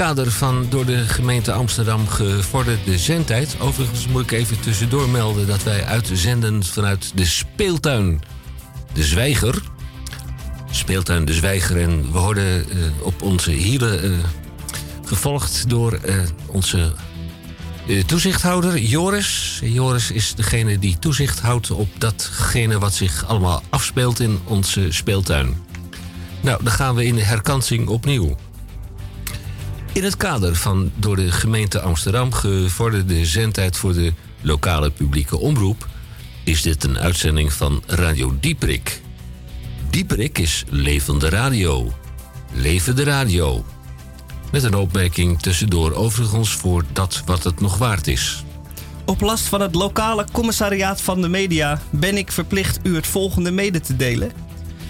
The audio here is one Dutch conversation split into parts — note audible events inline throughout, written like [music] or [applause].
kader van door de gemeente Amsterdam gevorderde zendtijd. Overigens moet ik even tussendoor melden dat wij uitzenden vanuit de speeltuin De Zwijger. Speeltuin De Zwijger. En we worden eh, op onze hielen eh, gevolgd door eh, onze toezichthouder Joris. Joris is degene die toezicht houdt op datgene wat zich allemaal afspeelt in onze speeltuin. Nou, dan gaan we in de herkansing opnieuw. In het kader van door de gemeente Amsterdam gevorderde zendtijd voor de lokale publieke omroep is dit een uitzending van Radio Dieprik. Dieprik is levende radio. Leven de radio. Met een opmerking tussendoor overigens voor dat wat het nog waard is. Op last van het lokale commissariaat van de media ben ik verplicht u het volgende mede te delen.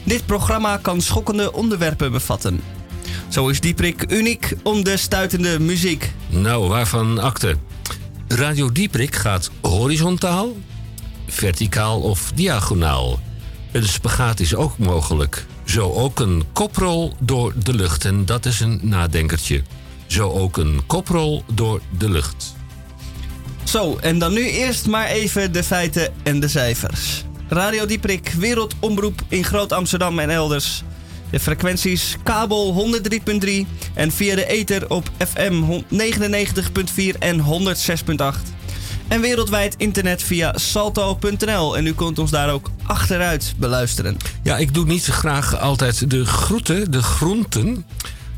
Dit programma kan schokkende onderwerpen bevatten. Zo is Dieprik uniek om de stuitende muziek. Nou, waarvan akte? Radio Dieprik gaat horizontaal, verticaal of diagonaal. Een spagaat is ook mogelijk. Zo ook een koprol door de lucht. En dat is een nadenkertje. Zo ook een koprol door de lucht. Zo, en dan nu eerst maar even de feiten en de cijfers. Radio Dieprik, wereldomroep in Groot Amsterdam en elders. De frequenties kabel 103.3 en via de ether op FM 99.4 en 106.8. En wereldwijd internet via salto.nl. En u kunt ons daar ook achteruit beluisteren. Ja, ik doe niet graag altijd de groeten, de groenten.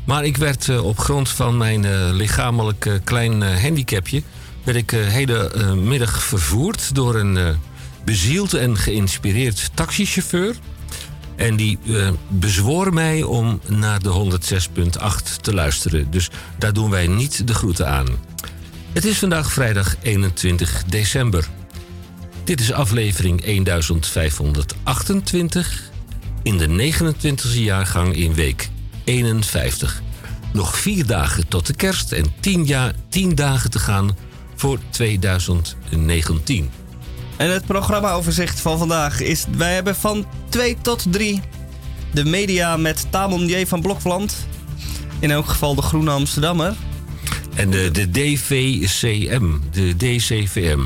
Maar ik werd eh, op grond van mijn eh, lichamelijk klein eh, handicapje... werd ik hele middag vervoerd door een bezield en geïnspireerd taxichauffeur. En die eh, bezwoor mij om naar de 106.8 te luisteren. Dus daar doen wij niet de groeten aan. Het is vandaag vrijdag 21 december. Dit is aflevering 1528 in de 29e jaargang in week 51. Nog vier dagen tot de kerst en 10, jaar, 10 dagen te gaan voor 2019. En het programmaoverzicht van vandaag is... Wij hebben van 2 tot 3 de media met Tamon J. van Blokland. In elk geval de Groene Amsterdammer. En de, de DVCM, de DCVM.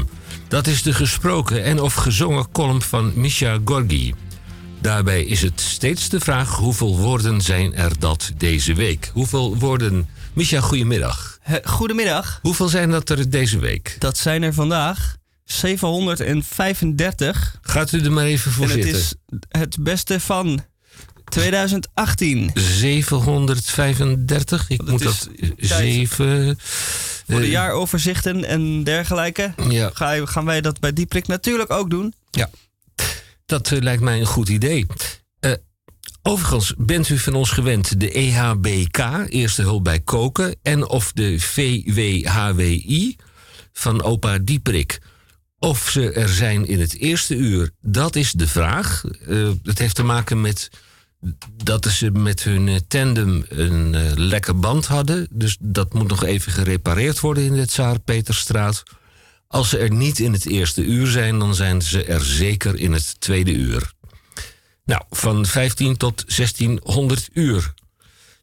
Dat is de gesproken en of gezongen column van Misha Gorgi. Daarbij is het steeds de vraag hoeveel woorden zijn er dat deze week? Hoeveel woorden... Misha, goedemiddag. Goedemiddag. Hoeveel zijn dat er deze week? Dat zijn er vandaag 735. Gaat u er maar even voor en het zitten. is het beste van 2018. 735. Ik Dat moet dat. 7. Voor de jaaroverzichten en dergelijke Ja. ga- gaan wij dat bij Dieprik natuurlijk ook doen. Ja, dat eh, lijkt mij een goed idee. Eh, overigens, bent u van ons gewend de EHBK, Eerste Hulp bij Koken, en of de VWHWI, van opa Dieprik. Of ze er zijn in het eerste uur, dat is de vraag. Uh, het heeft te maken met dat ze met hun eh, tandem een lekker band hadden. Dus dat moet nog even gerepareerd worden in de Tsaar Peterstraat. Als ze er niet in het eerste uur zijn, dan zijn ze er zeker in het tweede uur. Nou, van 15 tot 1600 uur.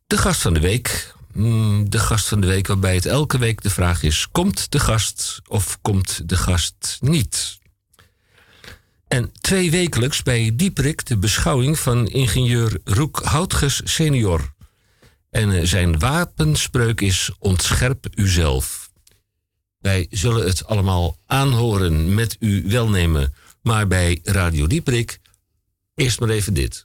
De gast van de week. Hmm, de gast van de week waarbij het elke week de vraag is: komt de gast of komt de gast niet? En twee wekelijks bij Dieprik de beschouwing van ingenieur Roek Houtges senior. En eh, zijn wapenspreuk is ontscherp uzelf. Wij zullen het allemaal aanhoren met uw welnemen. Maar bij Radio Dieprik eerst maar even dit.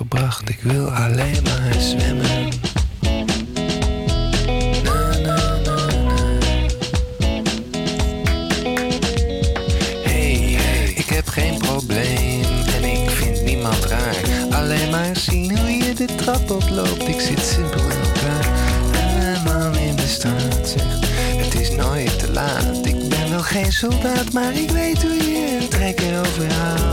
Ik wil alleen maar zwemmen. Hey, ik heb geen probleem en ik vind niemand raar. Alleen maar zien hoe je de trap oploopt. Ik zit simpel in elkaar. Helemaal in de straat zegt, het is nooit te laat. Ik ben nog geen soldaat, maar ik weet hoe je een trekken overhaalt.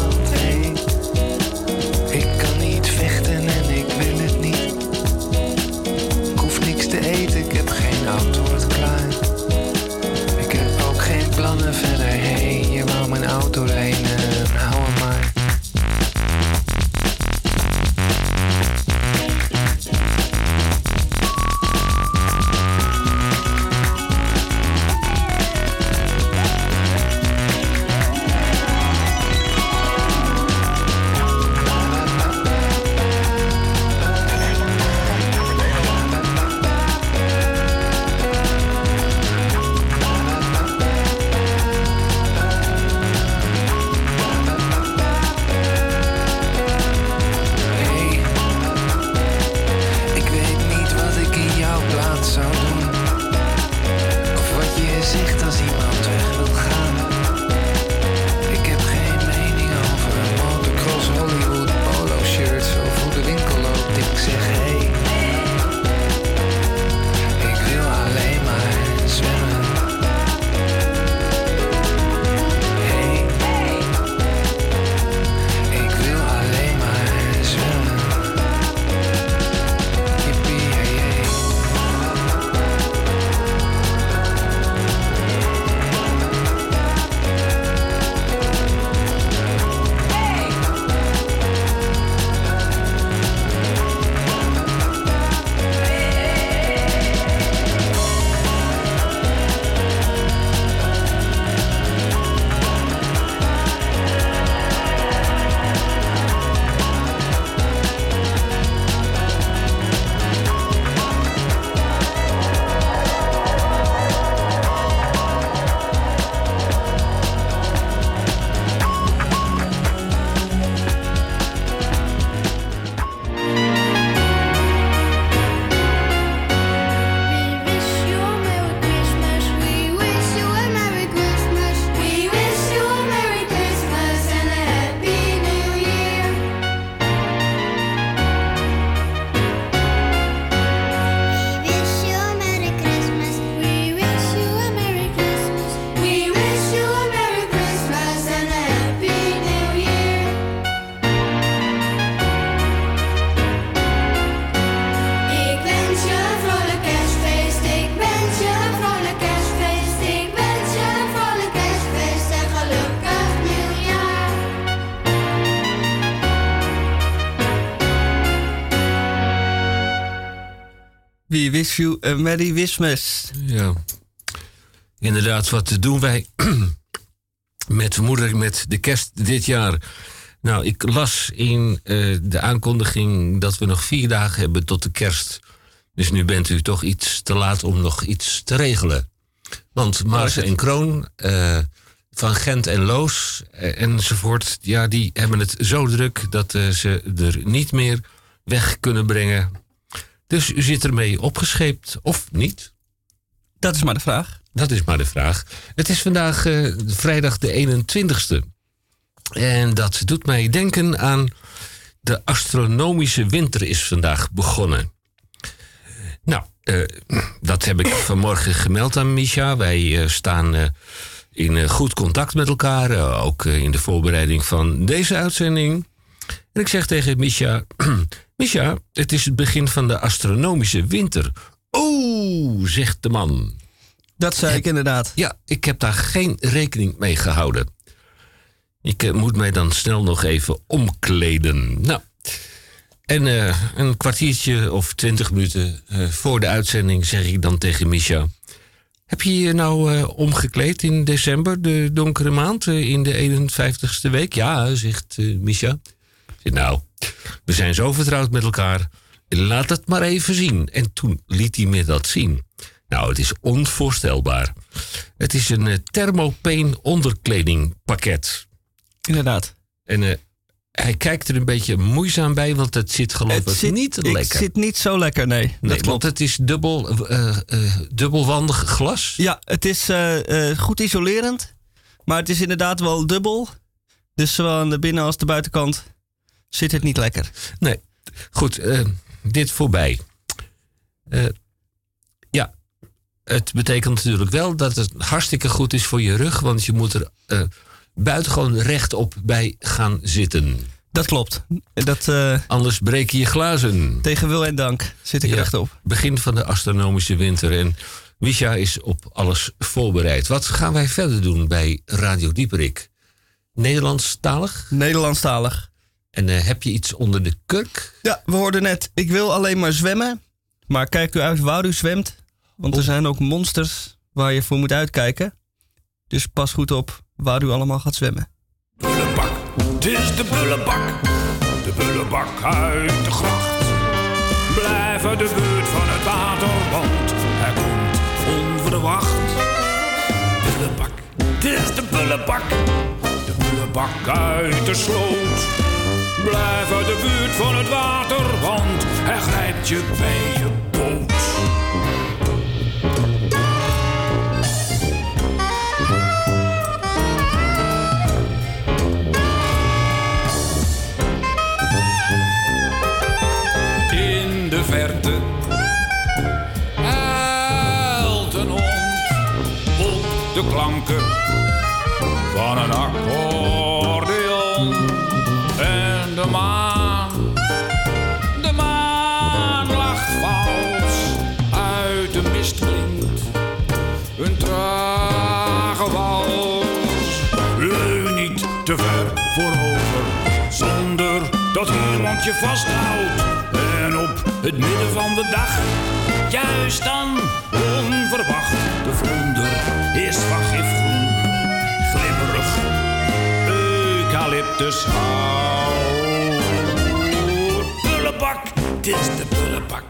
Wish you a Merry Christmas. Ja. Inderdaad, wat doen wij [clears throat] met moeder met de kerst dit jaar? Nou, ik las in eh, de aankondiging dat we nog vier dagen hebben tot de kerst. Dus nu bent u toch iets te laat om nog iets te regelen. Want Maarsen en Kroon, eh, van Gent en Loos eh, enzovoort... ja, die hebben het zo druk dat ze er niet meer weg kunnen brengen. Dus u zit ermee opgescheept, of niet? Dat is maar de vraag. Dat is maar de vraag. Het is vandaag eh, vrijdag de 21ste. En dat doet mij denken aan de astronomische winter is vandaag begonnen. Nou, eh, dat heb ik vanmorgen gemeld aan Misha. Wij eh, staan in goed contact met elkaar, ook in de voorbereiding van deze uitzending. En ik zeg tegen Misha: [clears throat] Misha, het is het begin van de astronomische winter. Oeh, zegt de man. Dat zei ik inderdaad. Ja, ik heb daar geen rekening mee gehouden. Ik eh, moet mij dan snel nog even omkleden. Nou, en eh, een kwartiertje of twintig minuten eh, voor de uitzending zeg ik dan tegen Misha... Heb je je nou omgekleed in december, de donkere maand, in de 51ste week? Ja, zegt eh, Misha. Nou, we zijn zo vertrouwd met elkaar. Laat het maar even zien. En toen liet hij me dat zien. Nou, het is onvoorstelbaar. Het is een eh, thermopane onderkledingpakket. Inderdaad. En eh, hij kijkt er een beetje moeizaam bij, want het zit geloof ik zit niet het lekker. zit niet zo lekker, nee. nee, dat want het is dubbel, eh, dubbelwandig glas. Ja, het is goed isolerend. Maar het is inderdaad wel dubbel. Dus zowel aan de binnen- als de buitenkant zit het niet lekker. Nee, goed, eh, dit voorbij. Eh, ja, het betekent natuurlijk wel dat het hartstikke goed is voor je rug, want je moet er eh, buitengewoon rechtop bij gaan zitten. Dat klopt. Dat, Anders breek je je glazen. tegen wil en dank zit ik Ja, er echt op. Begin van de astronomische winter en Misha is op alles voorbereid. Wat gaan wij verder doen bij Radio Dieperik? Nederlandstalig? Nederlandstalig. En eh, heb je iets onder de kurk? Ja, we hoorden net, ik wil alleen maar zwemmen. Maar kijk u uit waar u zwemt. Want er zijn ook monsters waar je voor moet uitkijken. Dus pas goed op waar u allemaal gaat zwemmen. Bullebak, het is de bullebak. De bullebak uit de gracht. Blijf uit de buurt van het water, want hij komt onverwacht. Bullebak, het is de bullebak. De bullebak uit de sloot. Blijf uit de buurt van het water, want hij grijpt je bij je boot. In de verte een op de klanken van een je vasthoudt. En op het midden van de dag, juist dan onverwacht, de vlonder is van gifgroen, glibberig, eucalyptus Bullebak, het is de bullebak.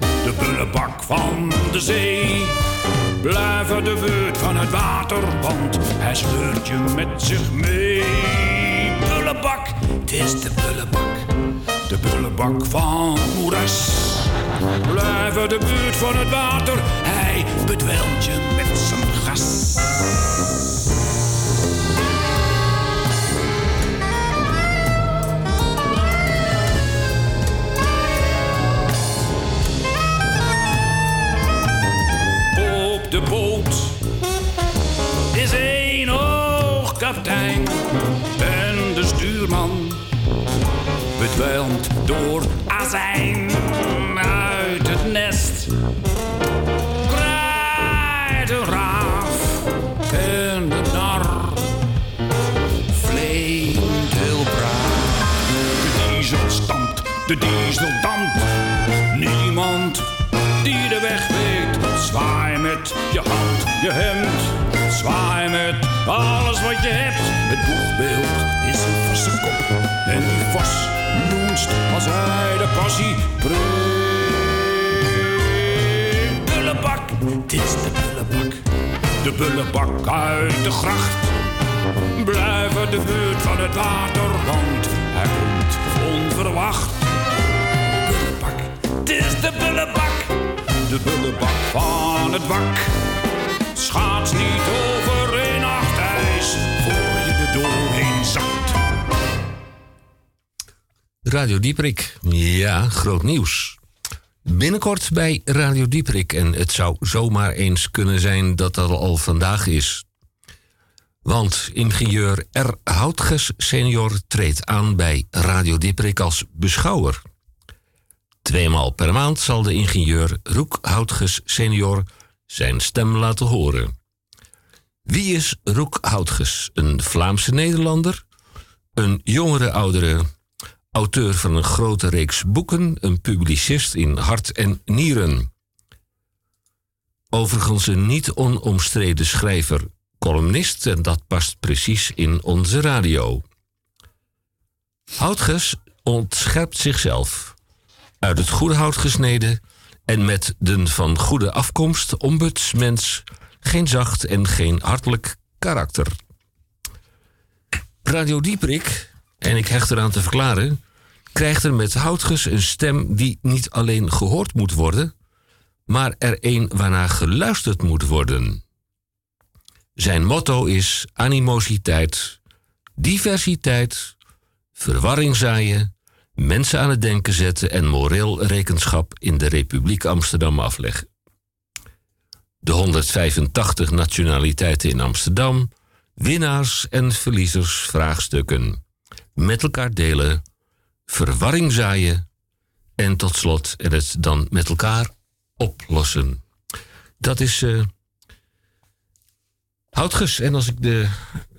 De bullebak van de zee. Blijf uit de buurt van het water, want hij sleurt je met zich mee. Bullebak, het is de bullebak. De bullebak van moeras. Blijf uit de buurt van het water, hij bedwelmt je met zijn gas. Door azijn uit het nest. Kraait een raaf en de nar vleemt heel braaf. De diesel stampt, de diesel dampt. Niemand die de weg weet. Zwaai met je hand, je hemd. Zwaai met alles wat je hebt. Het boegbeeld is een vaste kop. En die vos als hij de passie breekt. Bullebak, het is de bullebak. De bullebak uit de gracht. Blijf uit de buurt van het water, want hij komt onverwacht. Bullebak, het is de bullebak. De bullebak van het wak. Schaats niet over een nacht voor je er doorheen zakt. Radio Dieperik. Ja, groot nieuws. Binnenkort bij Radio Dieperik. En het zou zomaar eens kunnen zijn dat dat al vandaag is. Want ingenieur R. Houtges senior treedt aan bij Radio Dieperik als beschouwer. Tweemaal per maand zal de ingenieur Roek Houtges senior zijn stem laten horen. Wie is Roek Houtges? Een Vlaamse Nederlander? Een jongere oudere auteur van een grote reeks boeken, een publicist in hart en nieren. Overigens een niet onomstreden schrijver, columnist en dat past precies in onze radio. Houtges ontscherpt zichzelf. Uit het goede hout gesneden en met den van goede afkomst ombudsmens, geen zacht en geen hartelijk karakter. Radio Dieperik, en ik hecht eraan te verklaren, krijgt er met Houtges een stem die niet alleen gehoord moet worden, maar er een waarnaar geluisterd moet worden. Zijn motto is animositeit, diversiteit, verwarring zaaien, mensen aan het denken zetten en moreel rekenschap in de Republiek Amsterdam afleggen. de 185 nationaliteiten in Amsterdam, winnaars en verliezers vraagstukken, met elkaar delen, verwarring zaaien en tot slot het dan met elkaar oplossen. Dat is uh. En als ik de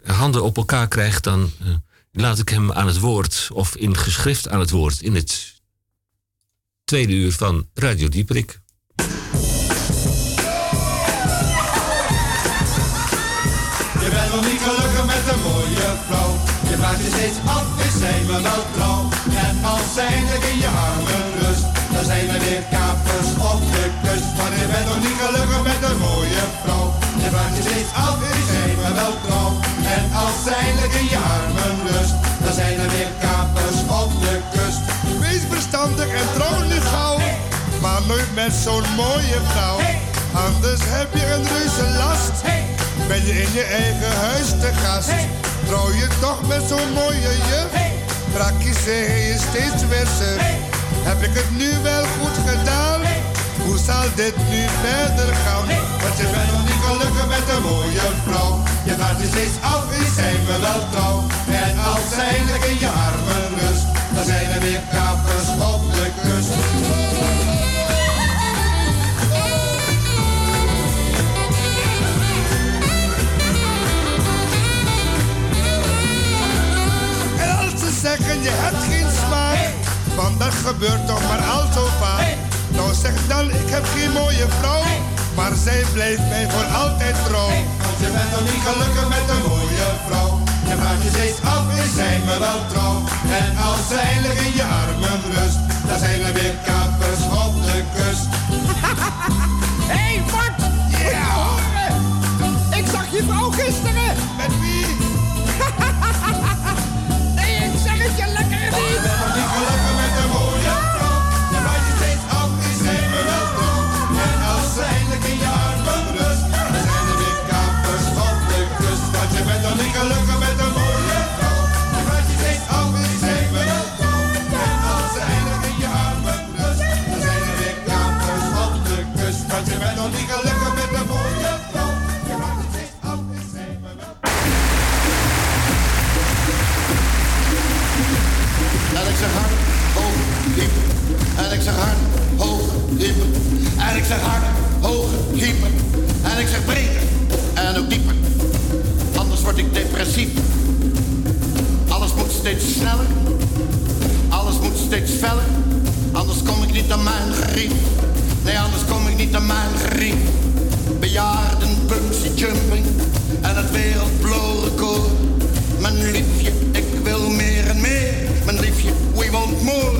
handen op elkaar krijg, dan uh, laat ik hem aan het woord of in geschrift aan het woord in het tweede uur van Radio Dieperik. Vraagt je steeds af, is zij me wel trouw? En als zij in je armen rust, dan zijn er weer kapers op de kust. Maar je bent nog niet gelukkig met een mooie vrouw. Je vraagt je steeds af, is zij me wel trouw? En als zij in je armen rust, dan zijn er weer kapers op de kust. Wees verstandig en trouw nu gauw, maar nooit met zo'n mooie vrouw. Anders heb je een reuze last. Ben je in je eigen huis te gast? Trouw je toch met zo'n mooie juf? Brakjes zeg je steeds weer suf. Heb ik het nu wel goed gedaan? Hoe zal dit nu verder gaan? Want je bent nog niet gelukkig met een mooie vrouw. Je gaat je steeds af, is zij me wel trouw. En als zij in je armen rust, dan zijn er weer kapers op de kust. Zeggen je hebt geen smaak, want dat gebeurt toch maar al zo vaak. Nou zeg dan, ik heb geen mooie vrouw, maar zij blijft mij voor altijd trouw. Want je bent nog niet gelukkig met een mooie vrouw. Je vraagt je steeds af, is zij me wel trouw? En als zij eindelijk in je armen rust, dan zijn er weer kapers op de kust. [laughs] Hé, hey, Mart! Ja! Ik zag je vrouw gisteren! Hoog, dieper. En ik zeg breder en ook dieper. Anders word ik depressief. Alles moet steeds sneller. Alles moet steeds feller. Anders kom ik niet aan mijn gerief. Nee, anders kom ik niet aan mijn gerief. Bejaarden, jumping en het wereldblauwrecord. Mijn liefje, ik wil meer en meer. Mijn liefje, we want more,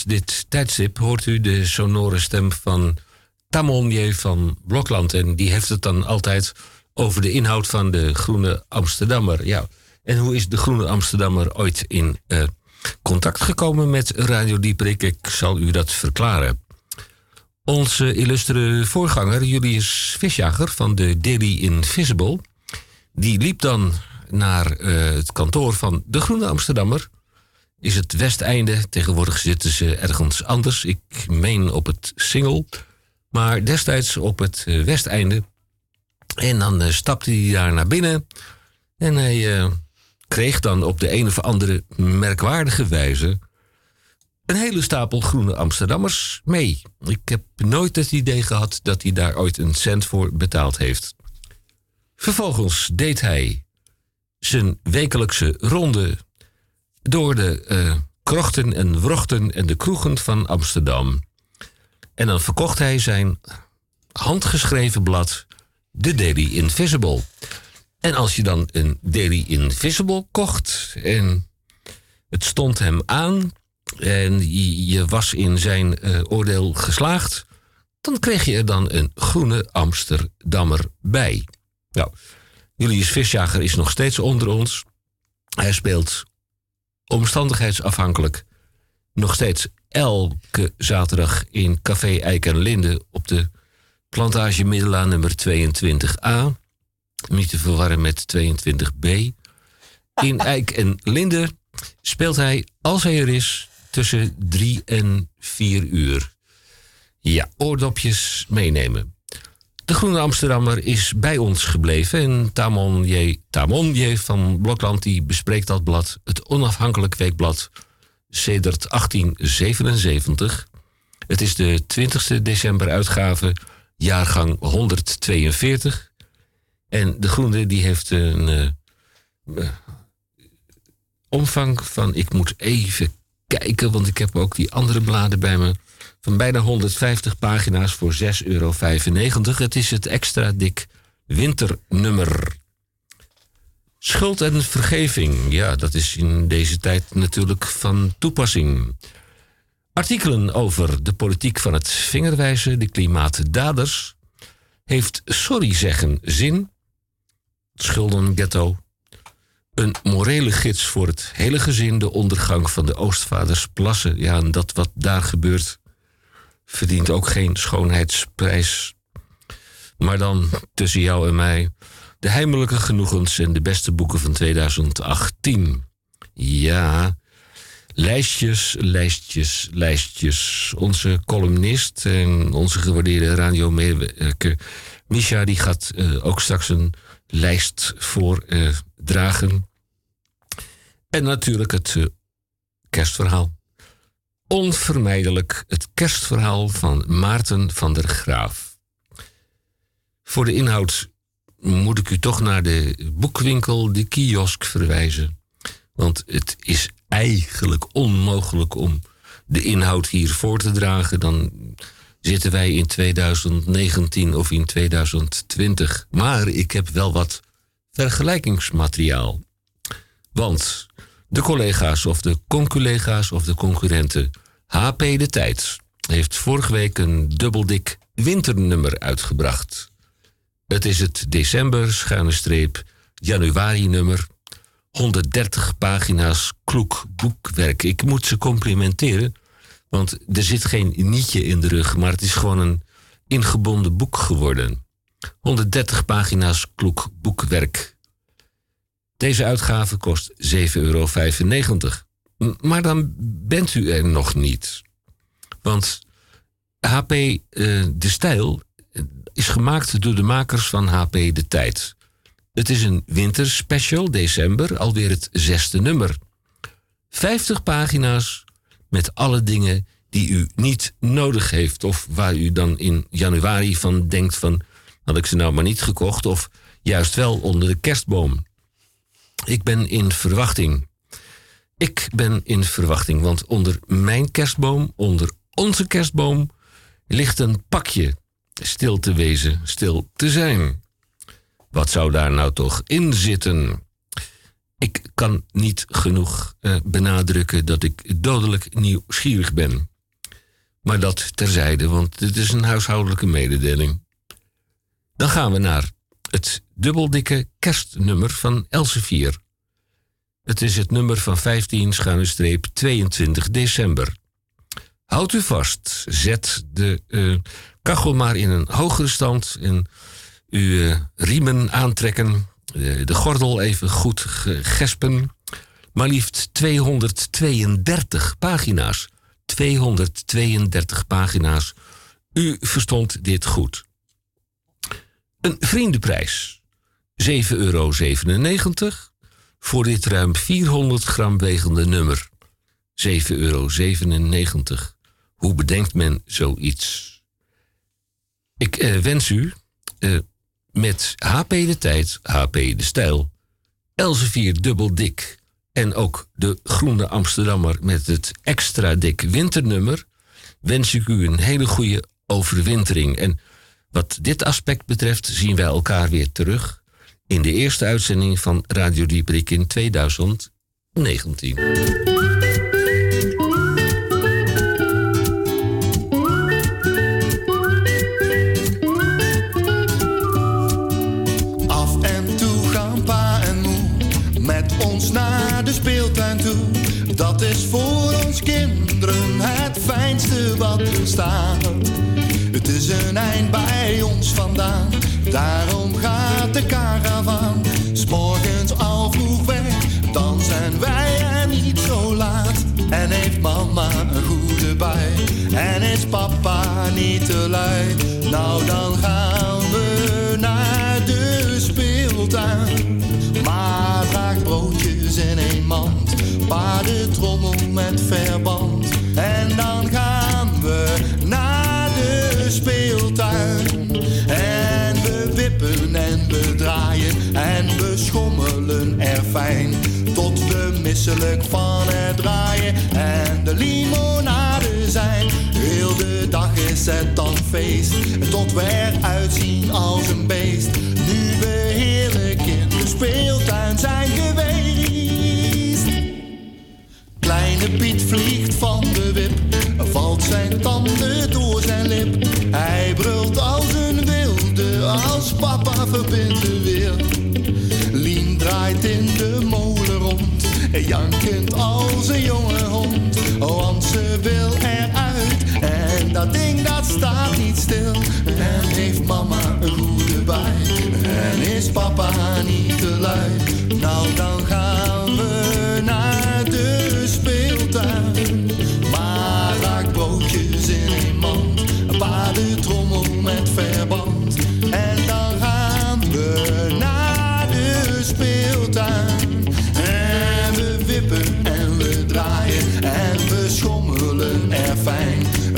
dit tijdstip hoort u de sonore stem van Tamonje van Blokland. En die heeft het dan altijd over de inhoud van de Groene Amsterdammer. Ja, en hoe is de Groene Amsterdammer ooit in eh, contact gekomen met Radio Dieperik? Ik zal u dat verklaren. Onze illustere voorganger, Julius Visjager van de Daily Invisible, die liep dan naar eh, het kantoor van de Groene Amsterdammer. Is het Westeinde. Tegenwoordig zitten ze ergens anders. Ik meen op het Singel. Maar destijds op het eh, Westeinde. En dan eh, stapte hij daar naar binnen. En hij eh, kreeg dan op de een of andere merkwaardige wijze. een hele stapel groene Amsterdammers mee. Ik heb nooit het idee gehad dat hij daar ooit een cent voor betaald heeft. Vervolgens deed hij zijn wekelijkse ronde door de eh, krochten en wrochten en de kroegen van Amsterdam. En dan verkocht hij zijn handgeschreven blad, The Daily Invisible. En als je dan een Daily Invisible kocht en het stond hem aan en je, was in zijn eh, oordeel geslaagd, dan kreeg je er dan een groene Amsterdammer bij. Nou, Julius Visjager is nog steeds onder ons. Hij speelt omstandigheidsafhankelijk nog steeds elke zaterdag in Café Eik en Linde op de plantage Middelaan nummer 22a. Niet te verwarren met 22b. In [laughs] Eik en Linde speelt hij, als hij er is, tussen 3 en 4 uur. Ja, oordopjes meenemen. De Groene Amsterdammer is bij ons gebleven en Tamon J. Tamon J. van Blokland die bespreekt dat blad, het onafhankelijk weekblad, sedert 1877. Het is de 20 december uitgave, jaargang 142. En de Groene die heeft een eh, eh, omvang van, ik moet even kijken, want ik heb ook die andere bladen bij me van bijna 150 pagina's voor 6,95 euro. Het is het extra dik winternummer. Schuld en vergeving, ja, dat is in deze tijd natuurlijk van toepassing. Artikelen over de politiek van het vingerwijzen, de klimaatdaders. Heeft sorry zeggen zin? Schuldenghetto. Een morele gids voor het hele gezin, de ondergang van de Oostvaders plassen. Ja, en dat wat daar gebeurt verdient ook geen schoonheidsprijs. Maar dan tussen jou en mij de heimelijke genoegens en de beste boeken van 2018. Ja, lijstjes, lijstjes, lijstjes. Onze columnist en onze gewaardeerde radiomedewerker Misha die gaat eh, ook straks een lijst voordragen. en natuurlijk het eh, kerstverhaal onvermijdelijk het kerstverhaal van Maarten van der Graaf. Voor de inhoud moet ik u toch naar de boekwinkel, de kiosk verwijzen. Want het is eigenlijk onmogelijk om de inhoud hier voor te dragen. Dan zitten wij in 2019 of in 2020. Maar ik heb wel wat vergelijkingsmateriaal. Want de collega's of de conculega's of de concurrenten HP De Tijd heeft vorige week een dubbeldik winternummer uitgebracht. Het is het december schuine streep januari nummer. 130 pagina's kloek boekwerk. Ik moet ze complimenteren, want er zit geen nietje in de rug, maar het is gewoon een ingebonden boek geworden. 130 pagina's kloek boekwerk. Deze uitgave kost 7,95 euro. Maar dan bent u er nog niet. Want HP uh, De Stijl eh, is gemaakt door de makers van HP De Tijd. Het is een winterspecial, december, alweer het zesde nummer. 50 pagina's met alle dingen die u niet nodig heeft. Of waar u dan in januari van denkt van... had ik ze nou maar niet gekocht of juist wel onder de kerstboom. Ik ben in verwachting. Ik ben in verwachting, want onder mijn kerstboom, onder onze kerstboom, ligt een pakje. Stil te wezen, stil te zijn. Wat zou daar nou toch in zitten? Ik kan niet genoeg eh, benadrukken dat ik dodelijk nieuwsgierig ben. Maar dat terzijde, want dit is een huishoudelijke mededeling. Dan gaan we naar het dubbeldikke kerstnummer van Elsevier. Het is het nummer van 15 schuine streep 22 december. Houd u vast. Zet de eh, kachel maar in een hogere stand. En uw eh, riemen aantrekken. eh, de gordel even goed gespen. Maar liefst 232 pagina's. 232 pagina's. U verstond dit goed. Een vriendenprijs. 7,97 euro voor dit ruim 400 gram wegende nummer. 7,97 euro. Hoe bedenkt men zoiets? Ik eh, wens u eh, met HP de tijd, HP de stijl, Elsevier dubbel dik en ook de Groene Amsterdammer met het extra dik winternummer, wens ik u een hele goede overwintering. En wat dit aspect betreft zien wij elkaar weer terug in de eerste uitzending van Radio Dieprik in 2019. Af en toe gaan pa en moe met ons naar de speeltuin toe. Dat is voor ons kinderen het fijnste wat er daarom gaat de caravan. S'morgens al vroeg weg, dan zijn wij er niet zo laat. En heeft mama een goede bij, en is papa niet te lui. Nou dan gaan we naar de speeltuin. Maar draagt broodjes in een mand, paardentrommel met verband. En dan gaan fijn. Tot we misselijk van het draaien en de limonade zijn. Heel de dag is het dan feest, tot we eruit zien als een beest. Nu we heerlijk in de speeltuin zijn geweest. Kleine Piet vliegt van de wip, valt zijn tanden door zijn lip. Hij brult als een wilde, als papa verbinden wil. Lien jankend als een jonge hond. Want ze wil eruit en dat ding dat staat niet stil. En heeft mama een goede bij en is papa niet te lui. Nou dan gaan we naar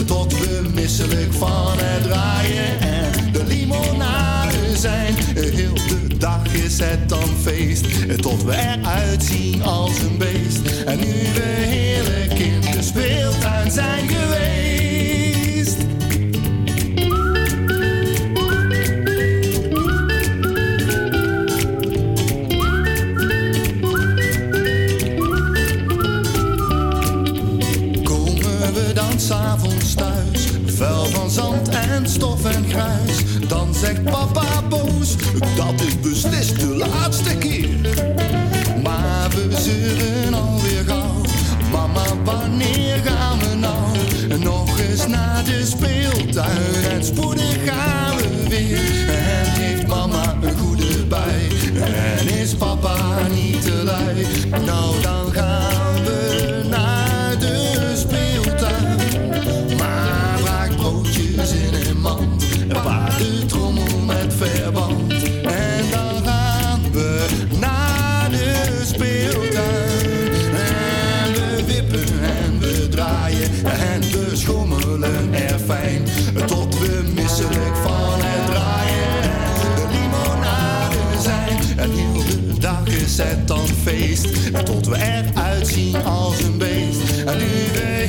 Tot we misselijk van het draaien en de limonade zijn. Heel de dag is het dan feest, tot we eruit zien als een beest. En nu we heerlijk in de speeltuin zijn geweest. We dan s'avonds thuis, vuil van zand en stof en gruis. Dan zegt papa boos, dat is beslist de laatste keer. Maar we zeuren alweer gauw, mama wanneer gaan we nou? Nog eens naar de speeltuin en spoedig gaan we weer. En heeft mama een goede bij en is papa niet te lui. Nou dan gaan het dan feest. Tot we eruit zien als een beest. En nu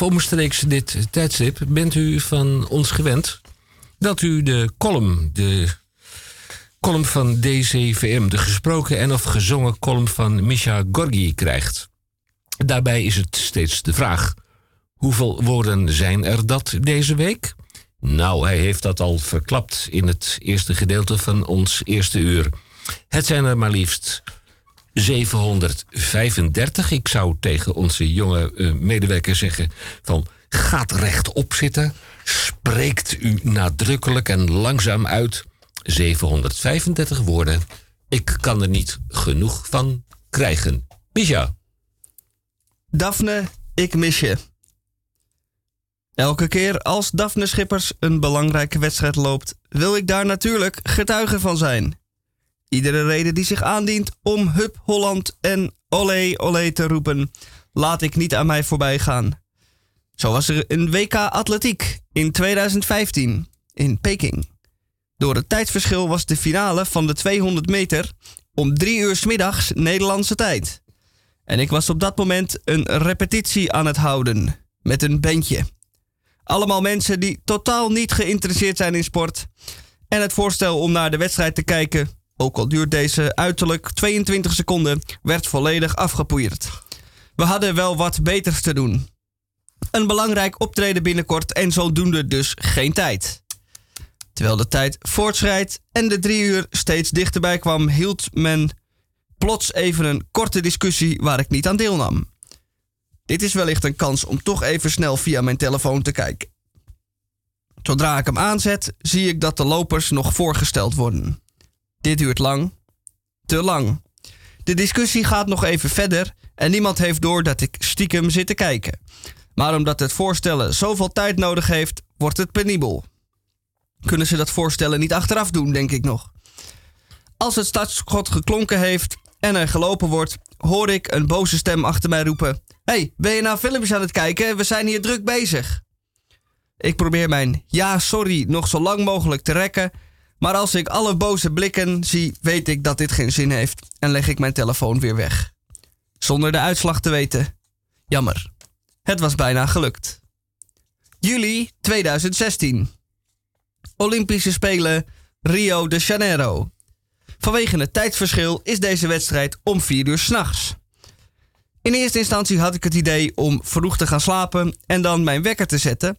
of omstreeks dit tijdstip bent u van ons gewend... dat u de column, de column van DCVM... de gesproken en of gezongen column van Misha Gorgi krijgt. Daarbij is het steeds de vraag... hoeveel woorden zijn er dat deze week? Nou, hij heeft dat al verklapt in het eerste gedeelte van ons eerste uur. Het zijn er maar liefst 735. Ik zou tegen onze jonge eh, medewerker zeggen van gaat rechtop zitten, spreekt u nadrukkelijk en langzaam uit. 735 woorden. Ik kan er niet genoeg van krijgen. Misha. Daphne, ik mis je. Elke keer als Daphne Schippers een belangrijke wedstrijd loopt, wil ik daar natuurlijk getuige van zijn. Iedere reden die zich aandient om Hup Holland en Olé Olé te roepen, laat ik niet aan mij voorbij gaan. Zo was er een WK Atletiek in 2015 in Peking. Door het tijdsverschil was de finale van de 200 meter om drie uur 's middags Nederlandse tijd. En ik was op dat moment een repetitie aan het houden met een bandje. Allemaal mensen die totaal niet geïnteresseerd zijn in sport. En het voorstel om naar de wedstrijd te kijken, ook al duurt deze uiterlijk 22 seconden, werd volledig afgepoeierd. We hadden wel wat beters te doen. Een belangrijk optreden binnenkort en zodoende dus geen tijd. Terwijl de tijd voortschrijdt en de drie uur steeds dichterbij kwam, hield men plots even een korte discussie waar ik niet aan deelnam. Dit is wellicht een kans om toch even snel via mijn telefoon te kijken. Zodra ik hem aanzet, zie ik dat de lopers nog voorgesteld worden. Dit duurt lang. Te lang. De discussie gaat nog even verder en niemand heeft door dat ik stiekem zit te kijken. Maar omdat het voorstellen zoveel tijd nodig heeft, wordt het penibel. Kunnen ze dat voorstellen niet achteraf doen, denk ik nog. Als het startschot geklonken heeft en er gelopen wordt, hoor ik een boze stem achter mij roepen: hey, ben je nou filmpjes aan het kijken? We zijn hier druk bezig. Ik probeer mijn ja, sorry nog zo lang mogelijk te rekken. Maar als ik alle boze blikken zie, weet ik dat dit geen zin heeft en leg ik mijn telefoon weer weg. Zonder de uitslag te weten. Jammer. Het was bijna gelukt. Juli 2016. Olympische Spelen Rio de Janeiro. Vanwege het tijdsverschil is deze wedstrijd om 4 uur s'nachts. In eerste instantie had ik het idee om vroeg te gaan slapen en dan mijn wekker te zetten.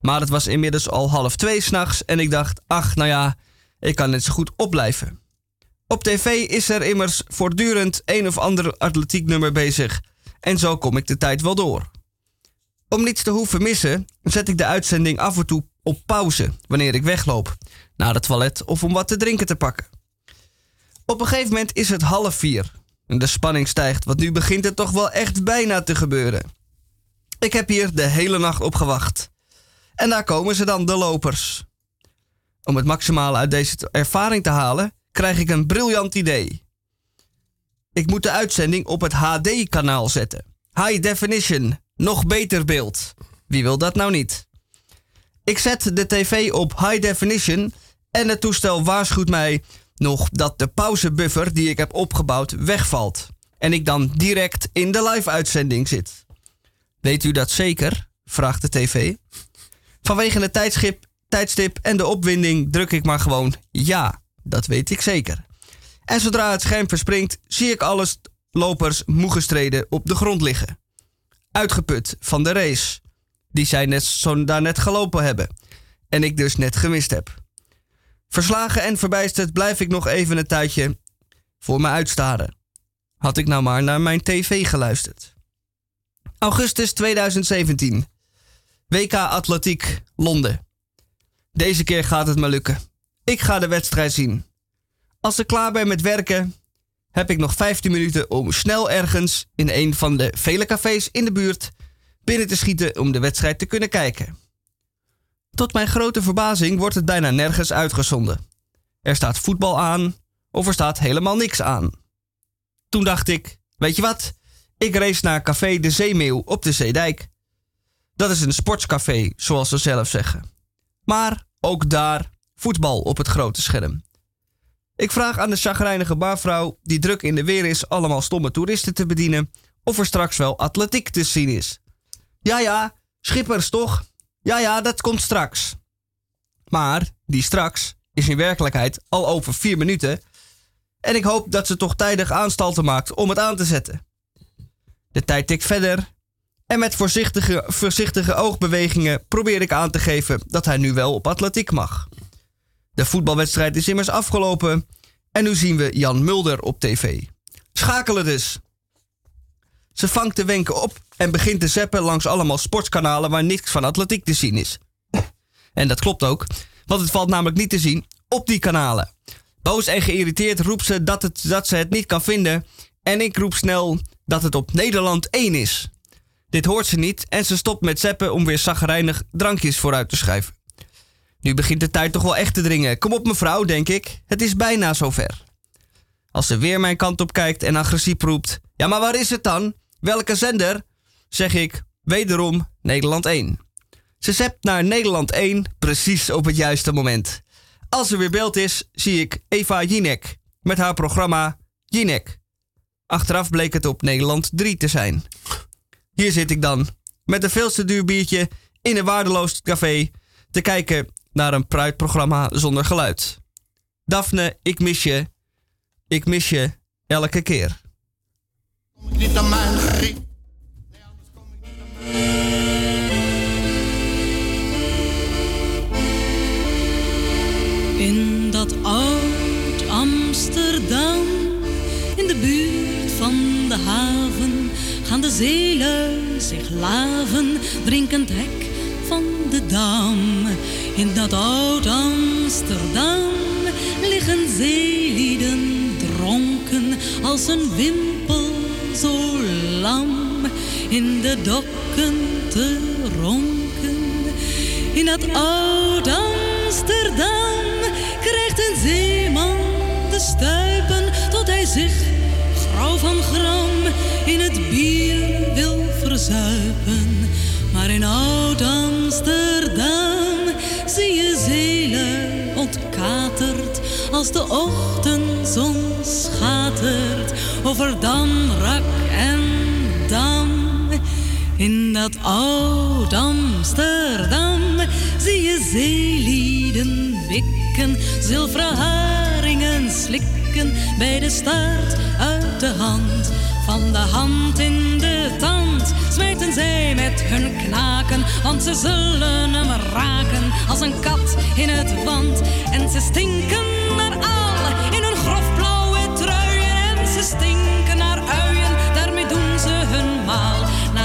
Maar het was inmiddels al half twee s'nachts en ik dacht, ach nou ja, ik kan net zo goed opblijven. Op tv is er immers voortdurend een of ander atletieknummer bezig en zo kom ik de tijd wel door. Om niets te hoeven missen, zet ik de uitzending af en toe op pauze wanneer ik wegloop, naar het toilet of om wat te drinken te pakken. Op een gegeven moment is het half vier en de spanning stijgt, want nu begint het toch wel echt bijna te gebeuren. Ik heb hier de hele nacht op gewacht. En daar komen ze dan, de lopers. Om het maximale uit deze ervaring te halen, krijg ik een briljant idee. Ik moet de uitzending op het HD-kanaal zetten. High definition, nog beter beeld. Wie wil dat nou niet? Ik zet de tv op high definition en het toestel waarschuwt mij nog dat de pauzebuffer die ik heb opgebouwd wegvalt. En ik dan direct in de live-uitzending zit. Weet u dat zeker? vraagt de tv. Vanwege het tijdschip, tijdstip en de opwinding druk ik maar gewoon ja. Dat weet ik zeker. En zodra het scherm verspringt, zie ik alle lopers moe gestreden op de grond liggen. Uitgeput van de race. Die zij net zo daar net gelopen hebben. En ik dus net gemist heb. Verslagen en verbijsterd blijf ik nog even een tijdje voor me uitstaren. Had ik nou maar naar mijn tv geluisterd. Augustus 2017. WK Atletiek, Londen. Deze keer gaat het me lukken. Ik ga de wedstrijd zien. Als ik klaar ben met werken, heb ik nog 15 minuten om snel ergens in een van de vele cafés in de buurt binnen te schieten om de wedstrijd te kunnen kijken. Tot mijn grote verbazing wordt het bijna nergens uitgezonden. Er staat voetbal aan of er staat helemaal niks aan. Toen dacht ik, weet je wat? Ik race naar Café de Zeemeeuw op de Zeedijk. Dat is een sportscafé, zoals ze zelf zeggen. Maar ook daar voetbal op het grote scherm. Ik vraag aan de chagrijnige barvrouw, die druk in de weer is allemaal stomme toeristen te bedienen, of er straks wel atletiek te zien is. Ja, ja, schippers toch? Ja, ja, dat komt straks. Maar die straks is in werkelijkheid al over vier minuten. En ik hoop dat ze toch tijdig aanstalten maakt om het aan te zetten. De tijd tikt verder. En met voorzichtige, oogbewegingen probeer ik aan te geven dat hij nu wel op atletiek mag. De voetbalwedstrijd is immers afgelopen. En nu zien we Jan Mulder op tv. Schakelen dus. Ze vangt de wenken op en begint te zeppen langs allemaal sportskanalen waar niks van atletiek te zien is. En dat klopt ook, want het valt namelijk niet te zien op die kanalen. Boos en geïrriteerd roept ze dat, het, dat ze het niet kan vinden en ik roep snel dat het op Nederland 1 is. Dit hoort ze niet en ze stopt met zeppen om weer zagrijnig drankjes vooruit te schuiven. Nu begint de tijd toch wel echt te dringen. Kom op mevrouw, denk ik. Het is bijna zover. Als ze weer mijn kant op kijkt en agressief roept... Ja, maar waar is het dan? Welke zender? Zeg ik, wederom Nederland 1. Ze zept naar Nederland 1 precies op het juiste moment. Als er weer beeld is, zie ik Eva Jinek met haar programma Jinek. Achteraf bleek het op Nederland 3 te zijn. Hier zit ik dan, met een veel te duur biertje in een waardeloos café, te kijken naar een pruitprogramma zonder geluid. Daphne, ik mis je. Ik mis je elke keer. Niet aan mijn griep. In dat oud Amsterdam, de zich laven, drinkend hek van de dam. In dat oud Amsterdam liggen zeelieden dronken als een wimpel zo lam in de dokken te ronken. In dat oud Amsterdam krijgt een zeeman de stuipen tot hij zich grauw van gram in het bier wil verzuipen. Maar in oud Amsterdam zie je zeelen ontkaterd als de ochtendzon schatert over Dam, Rak en. In dat oud Amsterdam zie je zeelieden wikken, zilveren haringen slikken bij de staart uit de hand. Van de hand in de tand smijten zij met hun knaken, want ze zullen hem raken als een kat in het wand. En ze stinken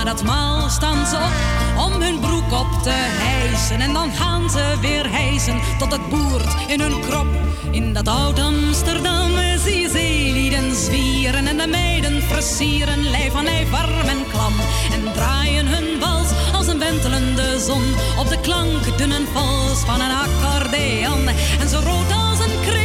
dat maal staan ze op om hun broek op te hijsen. En dan gaan ze weer hijsen tot het boert in hun krop. In dat oud Amsterdam zie je zeelieden zwieren en de meiden versieren. Lijf aan lijf warm en klam en draaien hun wals als een wentelende zon. Op de klank dun en vals van een accordeon. En zo rood als een kreeft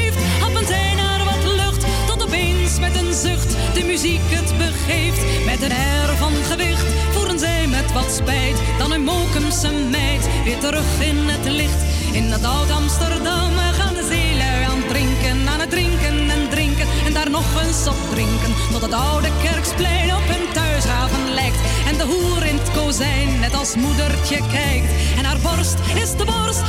muziek het begeeft. Met een air van gewicht voeren zij met wat spijt. Dan een Mokumse meid weer terug in het licht. In het oud Amsterdam gaan de zeelui aan drinken, aan het drinken en drinken. En daar nog eens op drinken, tot het oude kerksplein op hun thuishaven lijkt. En de hoer in het kozijn net als moedertje kijkt. En haar borst is de borst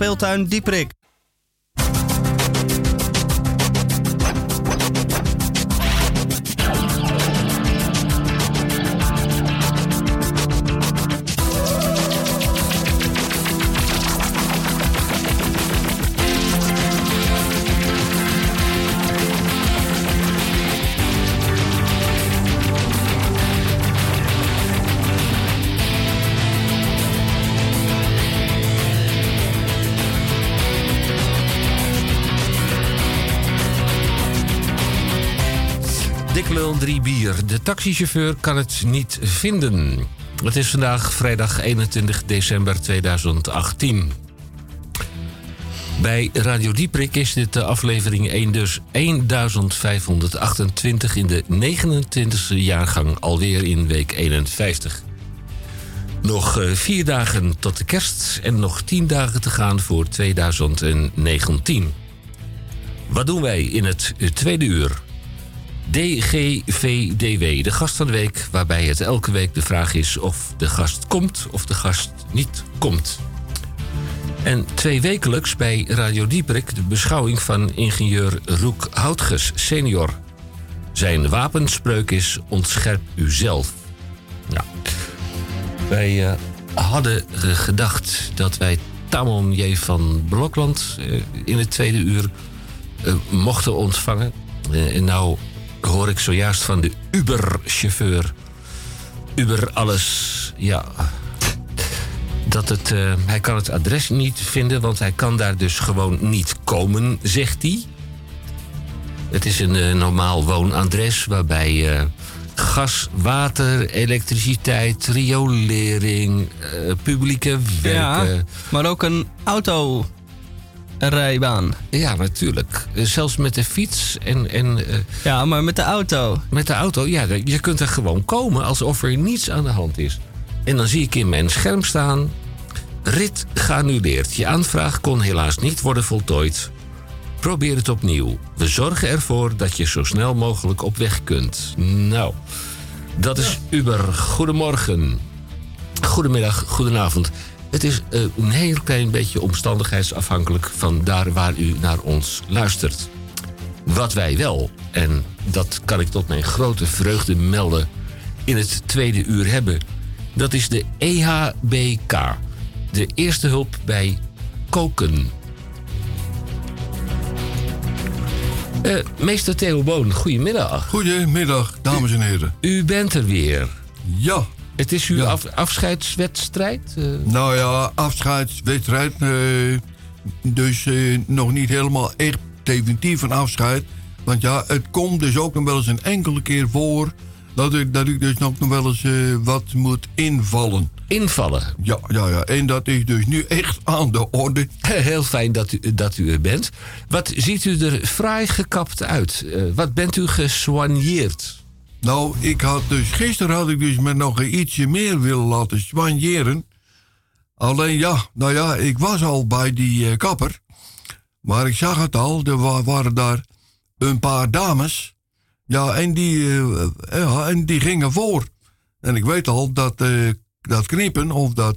Speeltuin Dieprik. Diklul 3 bier. De taxichauffeur kan het niet vinden. Het is vandaag vrijdag 21 december 2018. Bij Radio Dieprik is dit de aflevering 1, dus 1528 in de 29e jaargang, alweer in week 51. Nog eh, vier dagen tot de kerst en nog tien dagen te gaan voor 2019. Wat doen wij in het tweede uur? DGVDW, de gast van de week, waarbij het elke week de vraag is of de gast komt of de gast niet komt. En twee wekelijks bij Radio Dieprik de beschouwing van ingenieur Roek Houtges senior. Zijn wapenspreuk is ontscherp uzelf. Ja. Wij eh, hadden gedacht dat wij Tamon J. van Blokland eh, in het tweede uur eh, mochten ontvangen. En nou hoor ik zojuist van de Uber-chauffeur. Uber alles, ja. Dat het, eh, hij kan het adres niet vinden, want hij kan daar dus gewoon niet komen, zegt hij. Het is een eh, normaal woonadres waarbij eh, gas, water, elektriciteit, riolering, publieke werken. Ja, maar ook een autorijbaan. Ja, natuurlijk. Zelfs met de fiets en... en eh, Ja, maar met de auto. met de auto, ja, je kunt er gewoon komen alsof er niets aan de hand is. En dan zie ik in mijn scherm staan... Rit geannuleerd. Je aanvraag kon helaas niet worden voltooid. Probeer het opnieuw. We zorgen ervoor dat je zo snel mogelijk op weg kunt. Nou, dat is Uber. Goedemorgen. Goedemiddag, goedenavond. Het is eh, een heel klein beetje omstandigheidsafhankelijk van daar waar u naar ons luistert. Wat wij wel, en dat kan ik tot mijn grote vreugde melden, in het tweede uur hebben, dat is de EHBK. De eerste hulp bij koken. Eh, meester Theo Boon, goedemiddag. Goedemiddag, dames en heren. U bent er weer. Ja. Het is uw af- afscheidswedstrijd? eh? Nou ja, afscheidswedstrijd. eh, dus eh, nog niet helemaal echt definitief een afscheid. Want ja, het komt dus ook nog wel eens een enkele keer voor... dat ik, dat ik dus nog wel eens wat moet invallen. Invallen? Ja, ja, ja. En dat is dus nu echt aan de orde. [laughs] Heel fijn dat u, dat u er bent. Wat ziet u er fraai gekapt uit? Wat bent u gesoigneerd? Nou, ik had dus, gisteren had ik dus met nog ietsje meer willen laten soigneren. Alleen ja, nou ja, ik was al bij die eh, kapper. Maar ik zag het al, er wa- waren daar een paar dames. Ja, en die, eh, eh, en die gingen voor. En ik weet al dat, eh, dat knippen of dat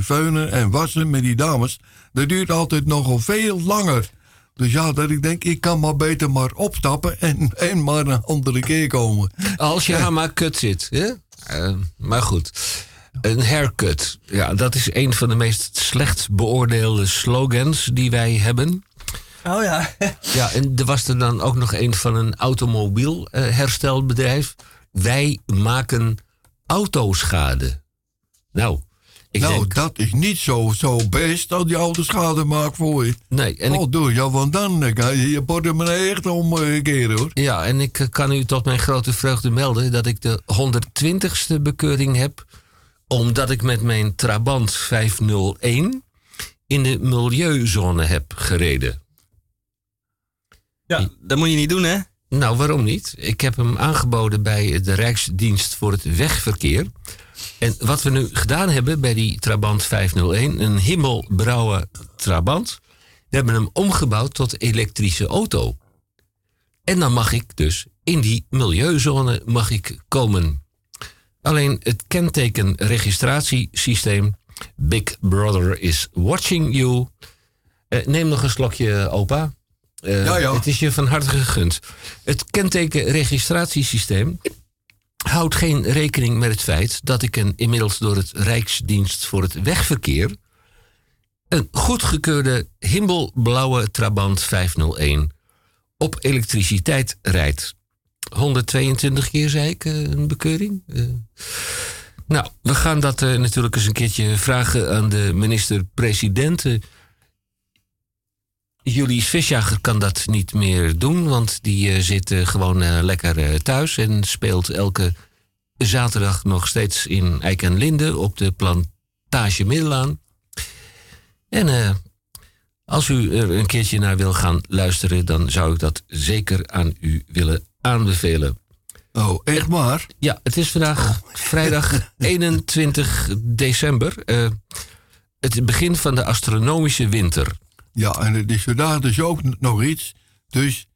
veunen en wassen met die dames... dat duurt altijd nogal veel langer. Dus ja, dat ik denk, ik kan maar beter maar opstappen en, [laughs] en maar een andere keer komen. Als je haar maar kut zit. Hè? Eh, maar goed. Een haircut. Ja, dat is een van de meest slecht beoordeelde slogans die wij hebben. Oh ja. [laughs] Ja, en er was er dan ook nog een van een automobielherstelbedrijf. Wij maken autoschade. Nou, ik nou, denk... dat is niet zo, zo best dat die auto schade maakt voor je. Nee, en oh, doe ja, want dan eh, kan je je portemonnee echt omkeren hoor. Ja, en ik eh, kan u tot mijn grote vreugde melden dat ik de 120ste bekeuring heb. Omdat ik met mijn Trabant 501 in de milieuzone heb gereden. Ja, dat moet je niet doen, hè? Nou, waarom niet? Ik heb hem aangeboden bij de Rijksdienst voor het Wegverkeer. En wat we nu gedaan hebben bij die Trabant 501, een himmelbrouwe Trabant. We hebben hem omgebouwd tot elektrische auto. En dan mag ik dus in die milieuzone mag ik komen. Alleen het kentekenregistratiesysteem Big Brother is watching you. Eh, neem nog een slokje, opa. Eh, Ja, ja. Het is je van harte gegund. Het kentekenregistratiesysteem houdt geen rekening met het feit dat ik een inmiddels door het Rijksdienst voor het Wegverkeer een goedgekeurde himmelblauwe Trabant 501 op elektriciteit rijdt. 122 keer, zei ik, eh, een bekeuring. Eh, nou, we gaan dat eh, natuurlijk eens een keertje vragen aan de minister-president. Julius Visjager kan dat niet meer doen, want die eh, zit eh, gewoon eh, lekker thuis en speelt elke zaterdag nog steeds in Eik en Linde op de plantage Middelaan. En als u er een keertje naar wil gaan luisteren, dan zou ik dat zeker aan u willen aanbevelen. Oh, echt waar? Ja, het is vandaag vrijdag [laughs] 21 december. het begin van de astronomische winter. Ja, en het is vandaag dus ook nog iets. Dus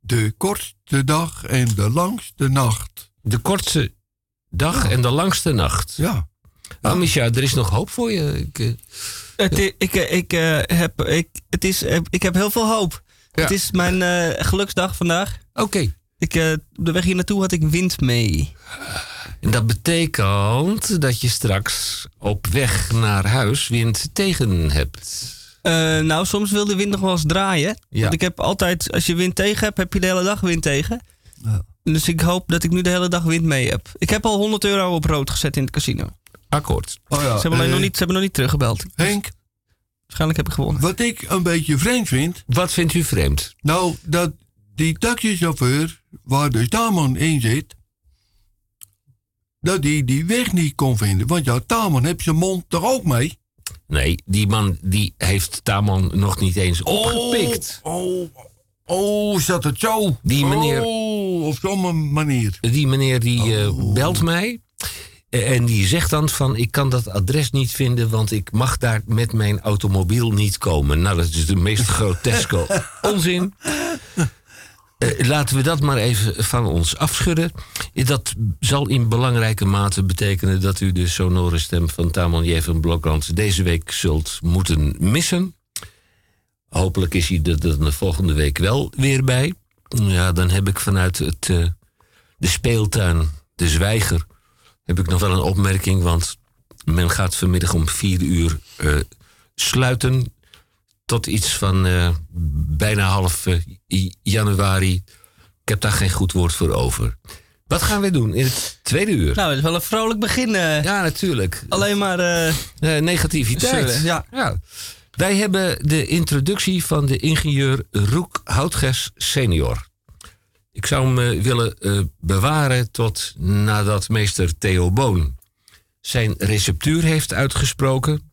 de kortste dag en de langste nacht. De kortste dag en de langste nacht. Ja. Nou, Micha, er is nog hoop voor je. Ik, eh, Het, i- ik, eh, ik, eh, heb, ik, het is, ik heb heel veel hoop. Het is mijn eh, geluksdag vandaag. Oké. Ik, eh, op de weg hier naartoe had ik wind mee. En dat betekent dat je straks op weg naar huis wind tegen hebt. Eh, nou, soms wil de wind nog wel eens draaien. Ja. Want ik heb altijd, als je wind tegen hebt, heb je de hele dag wind tegen. Dus ik hoop dat ik nu de hele dag wind mee heb. Ik heb al 100 euro op rood gezet in het casino. Akkoord. Oh ja, ze, hebben alleen eh, nog niet, ze hebben nog niet teruggebeld. Henk, Waarschijnlijk heb ik gewonnen. wat ik een beetje vreemd vind. Wat vindt u vreemd? Nou, dat die taxichauffeur, waar de Taman in zit, dat die die weg niet kon vinden. Want ja, Taman heeft zijn mond toch ook mee? Nee, die man die heeft Tamon nog niet eens opgepikt. Oh, oh, zat het zo? Die meneer- Oh, op zo'n manier. Die meneer die eh, Oh. belt mij. eh, En die zegt dan van, ik kan dat adres niet vinden, want ik mag daar met mijn automobiel niet komen. Nou, dat is de meest groteske [laughs] onzin. Eh, laten we dat maar even van ons afschudden. Dat zal in belangrijke mate betekenen dat u de sonore stem van Tamon J. van Blokland deze week zult moeten missen. Hopelijk is hij er de volgende week wel weer bij. Ja, dan heb ik vanuit het, eh, de speeltuin, de zwijger, heb ik nog wel een opmerking. Want men gaat vanmiddag om vier uur eh, sluiten. Tot iets van eh, bijna half eh, januari. Ik heb daar geen goed woord voor over. Wat gaan we doen in het tweede uur? Nou, het is wel een vrolijk begin. eh. Ja, natuurlijk. Alleen maar... negativiteit. Zeuren, ja. Wij hebben de introductie van de ingenieur Roek Houtges senior. Ik zou hem willen bewaren tot nadat meester Theo Boon zijn receptuur heeft uitgesproken.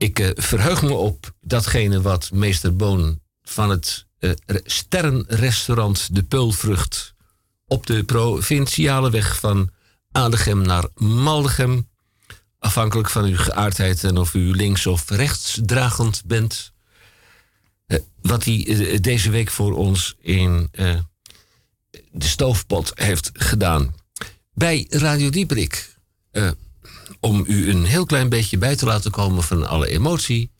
Ik eh, verheug me op datgene wat meester Boon van het eh, re- sterrenrestaurant De Peulvrucht op de provinciale weg van Adegem naar Maldegem afhankelijk van uw geaardheid en of u links of rechtsdragend bent. eh, wat hij deze week voor ons in de stoofpot heeft gedaan. Bij Radio Dieprik. Om u een heel klein beetje bij te laten komen van alle emotie.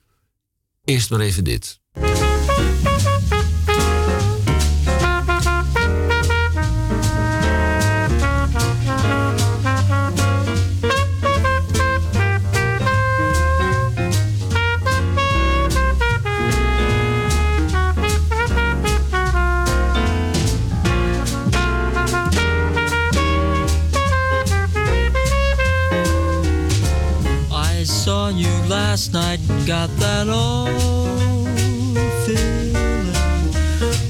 Eerst maar even dit. last night got that old feeling.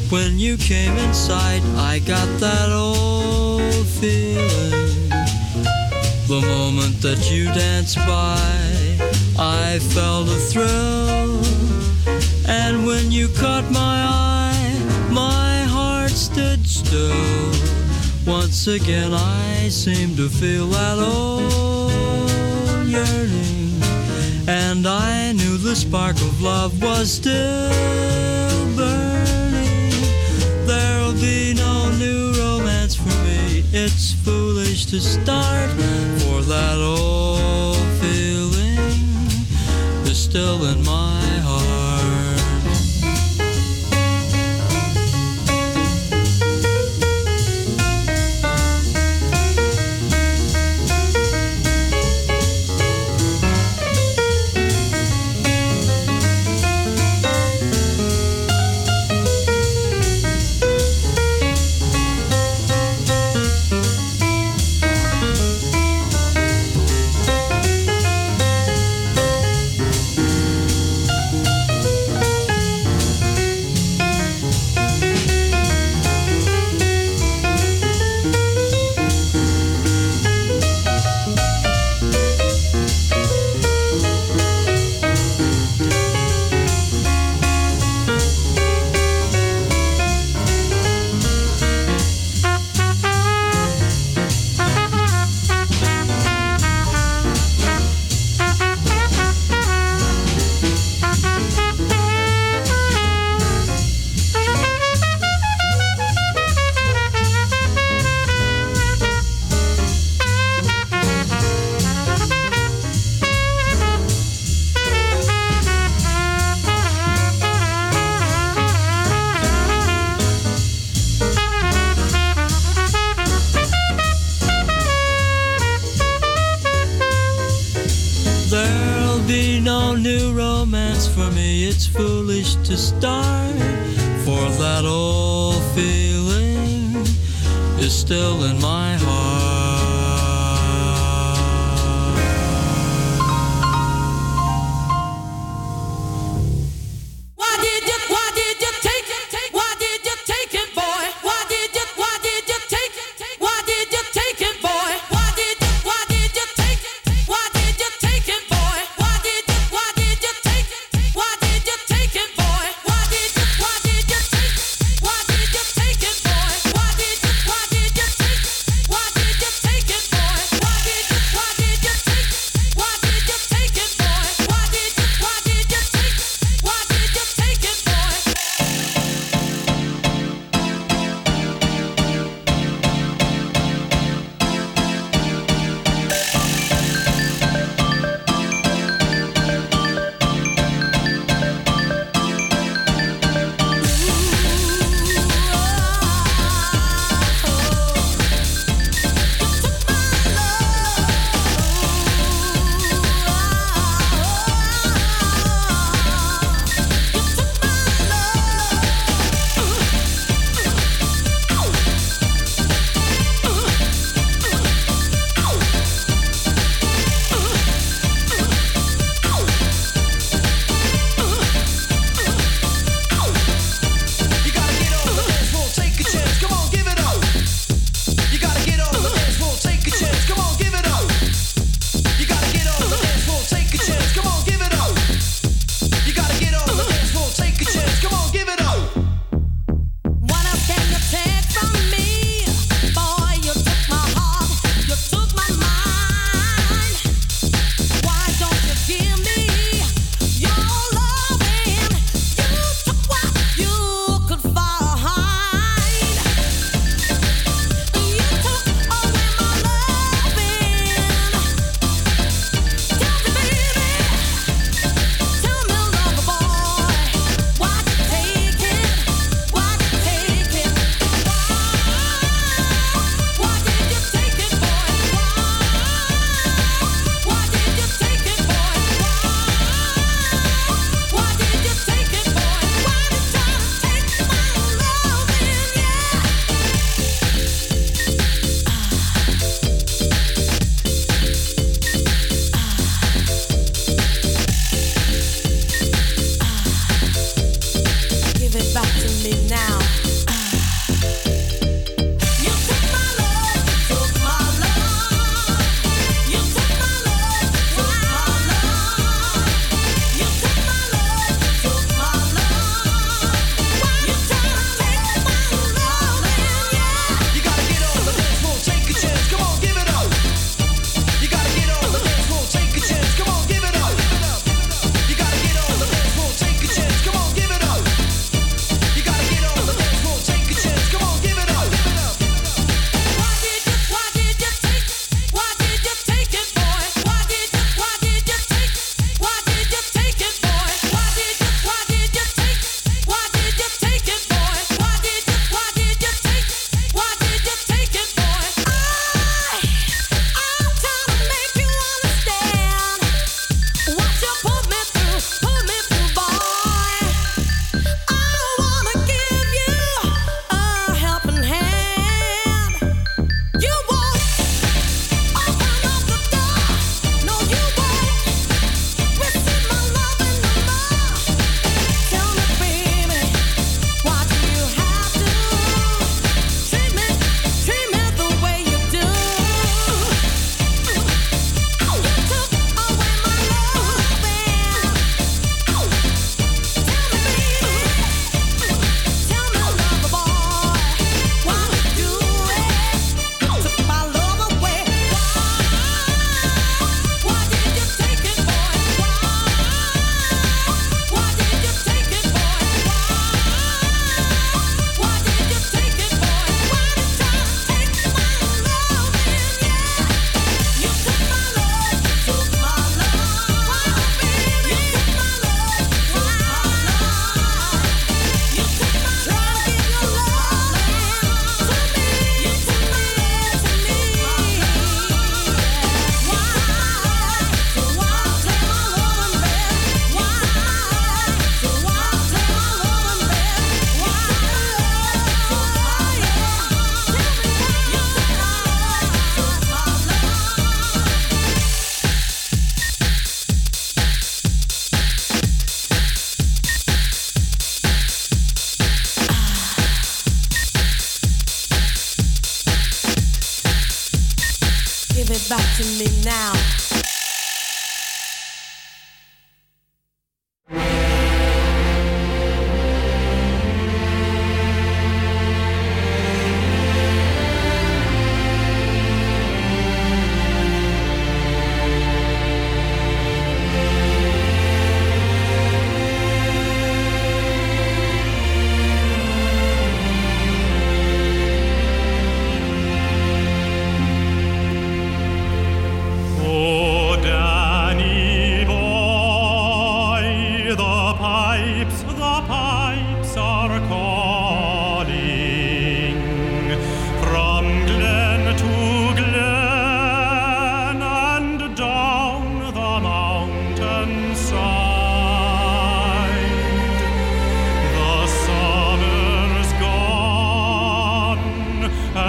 When you came inside, I got that old feeling. The moment that you danced by, I felt a thrill. And when you caught my eye, my heart stood still. Once again, I seemed to feel that old yearning and I knew the spark of love was still burning. There'll be no new romance for me. It's foolish to start for that old feeling is still in my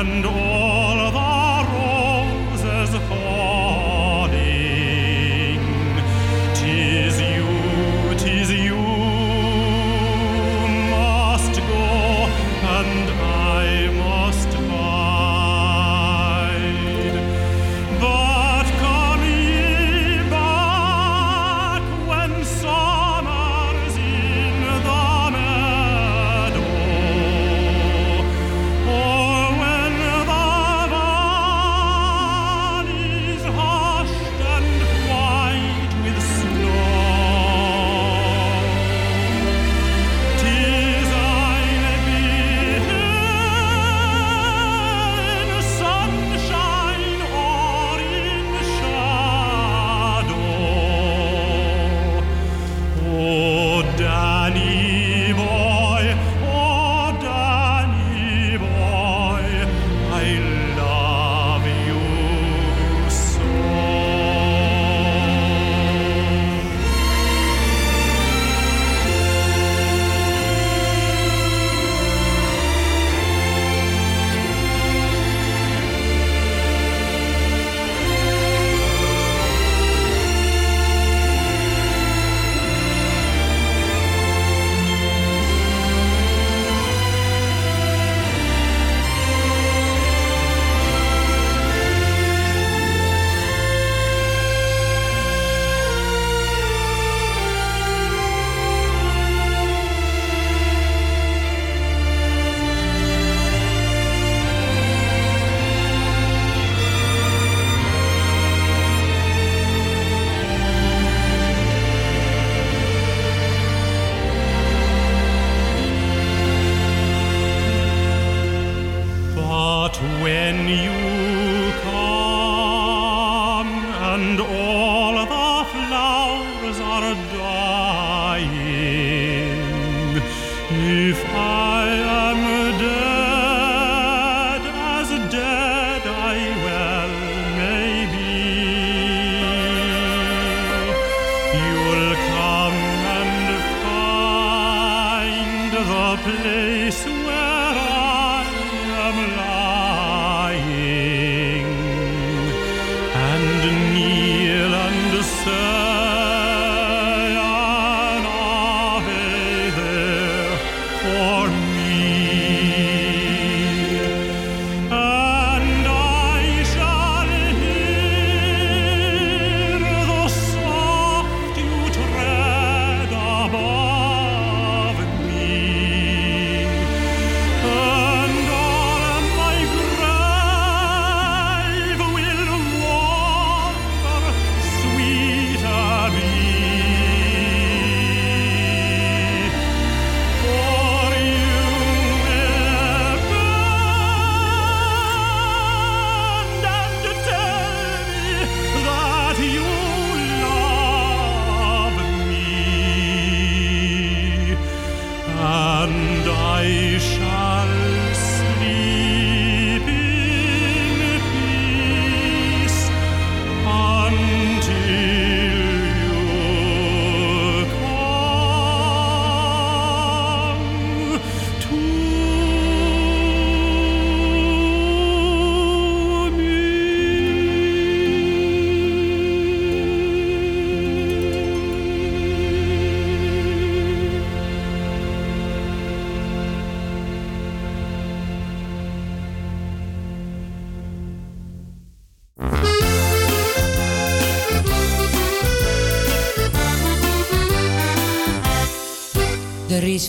and all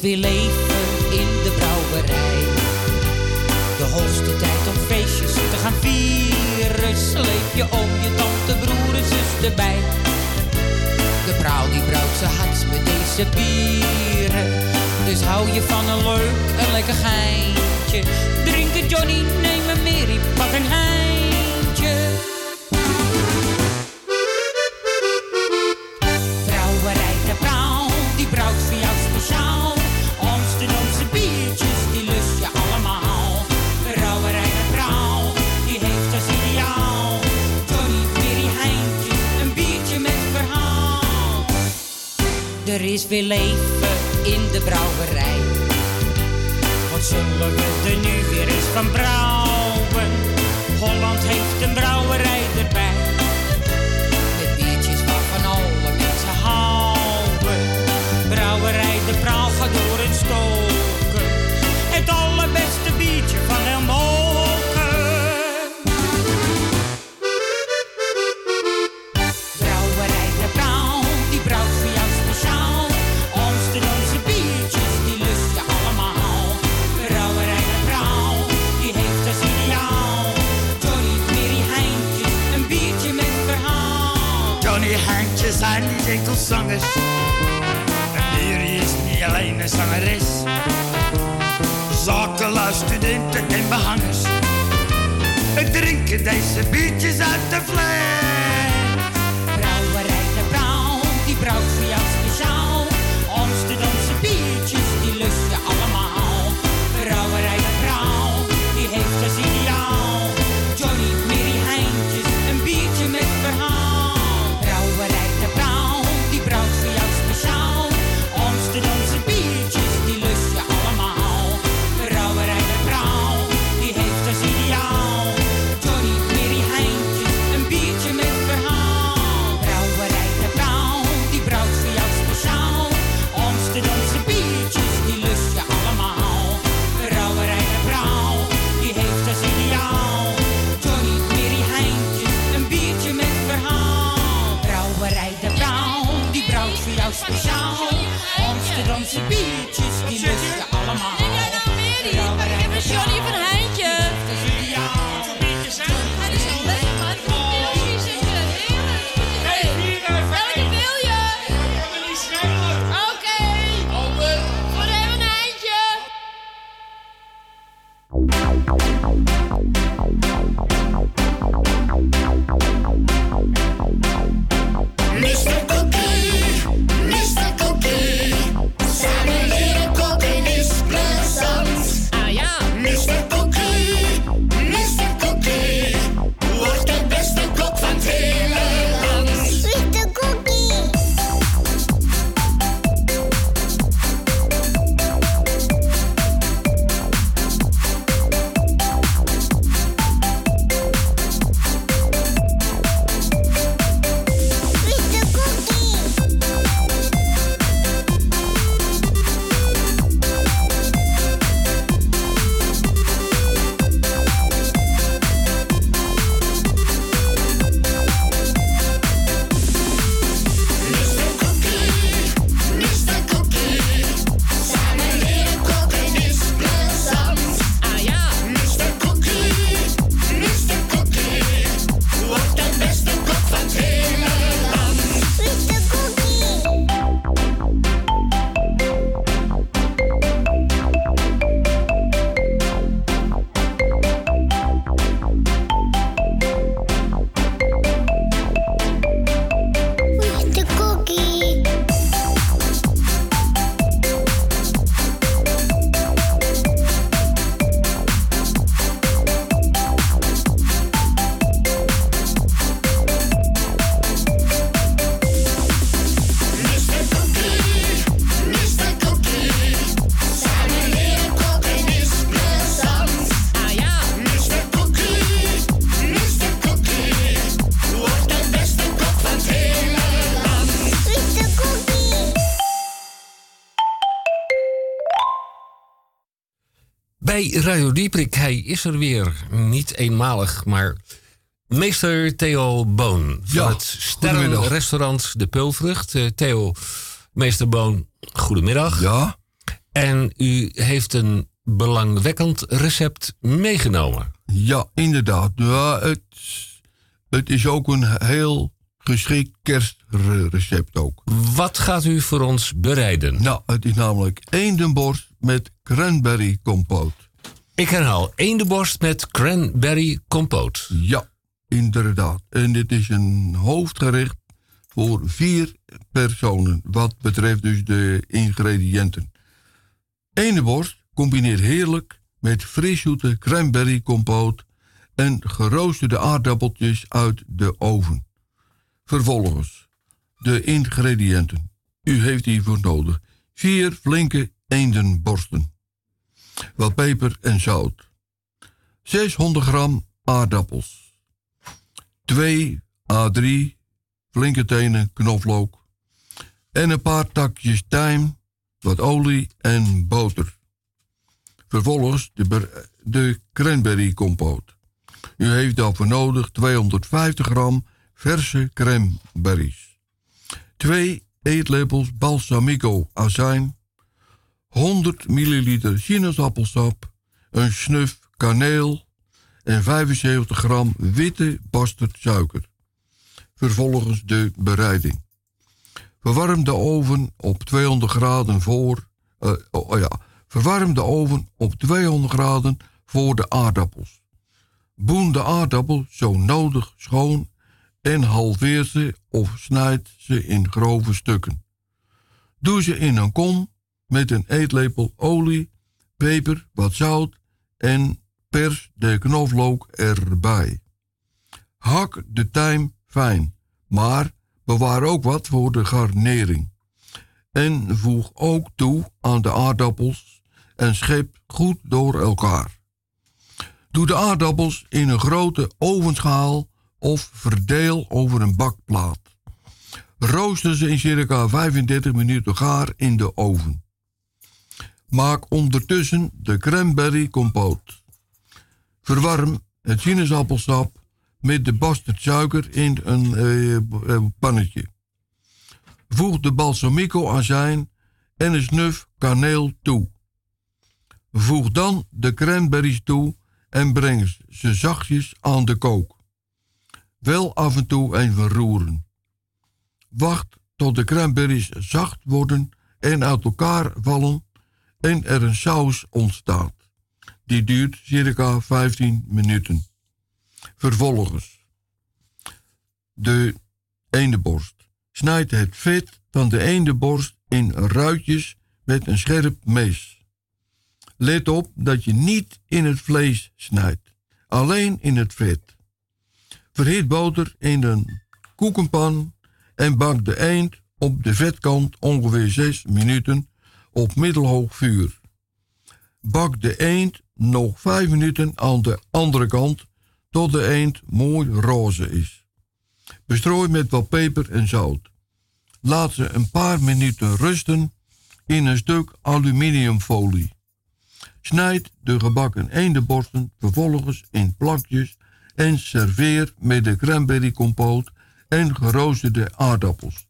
Er is Radio Dieprik. Hij is er weer. Niet eenmalig, maar meester Theo Boon. Van het sterrenrestaurant De Peulvrucht. Eh, Theo, meester Boon, goedemiddag. Ja. En u heeft een belangwekkend recept meegenomen. Ja, inderdaad. Ja, het, het is ook een heel geschikt kerstrecept ook. Wat gaat u voor ons bereiden? Nou, het is namelijk eendenborst met cranberry compote. Ik herhaal, eendenborst met cranberry compote. Ja, inderdaad. En dit is een hoofdgericht voor vier personen, wat betreft dus de ingrediënten. Eendenborst combineert heerlijk met friszoete cranberry compote en geroosterde aardappeltjes uit de oven. Vervolgens de ingrediënten. U heeft hiervoor nodig vier flinke eendenborsten wat peper en zout, 600 gram aardappels, 2 à 3 flinke tenen knoflook en een paar takjes tijm, wat olie en boter. Vervolgens de, de cranberry compoot. U heeft daarvoor nodig 250 gram verse cranberries. 2 eetlepels balsamico azijn. 100 milliliter sinaasappelsap. Een snuf kaneel. En 75 gram witte bastardsuiker. Vervolgens de bereiding. Verwarm de oven op 200 graden voor... eh, oh ja, verwarm de oven op 200 graden voor de aardappels. Boen de aardappel zo nodig schoon en halveer ze of snijd ze in grove stukken. Doe ze in een kom met een eetlepel olie, peper, wat zout en pers de knoflook erbij. Hak de tijm fijn, maar bewaar ook wat voor de garnering. En voeg ook toe aan de aardappels en schep goed door elkaar. Doe de aardappels in een grote ovenschaal of verdeel over een bakplaat. Rooster ze in circa 35 minuten gaar in de oven. Maak ondertussen de cranberry compoot. Verwarm het sinaasappelsap met de bastardsuiker in een eh, eh, pannetje. Voeg de balsamico azijn en een snuf kaneel toe. Voeg dan de cranberries toe en breng ze zachtjes aan de kook. Wel af en toe even roeren. Wacht tot de cranberries zacht worden en uit elkaar vallen en er een saus ontstaat. Die duurt circa 15 minuten. Vervolgens de eendenborst. Snijd het vet van de eendenborst in ruitjes met een scherp mes. Let op dat je niet in het vlees snijdt, alleen in het vet. Verhit boter in een koekenpan en bak de eend op de vetkant ongeveer 6 minuten op middelhoog vuur. Bak de eend nog 5 minuten aan de andere kant tot de eend mooi roze is. Bestrooi met wat peper en zout. Laat ze een paar minuten rusten in een stuk aluminiumfolie. Snijd de gebakken eendenborsten vervolgens in plakjes en serveer met de cranberry compoot en geroosterde aardappels.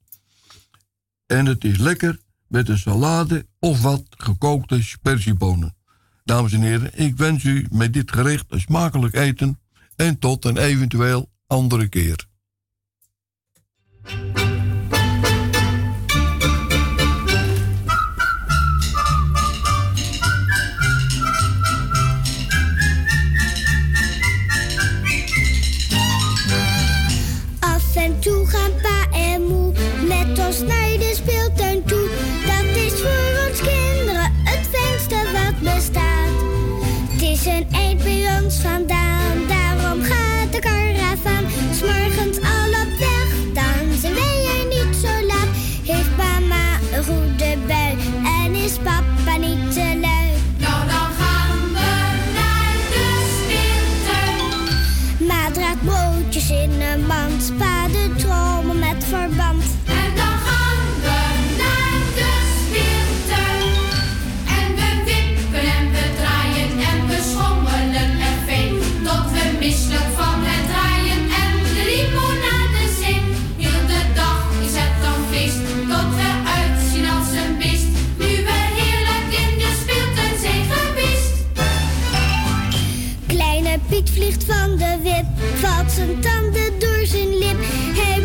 En het is lekker met een salade of wat gekookte sperziebonen. Dames en heren, ik wens u met dit gerecht een smakelijk eten en tot een eventueel andere keer. Piet vliegt van de wip, valt zijn tanden door zijn lip. Hij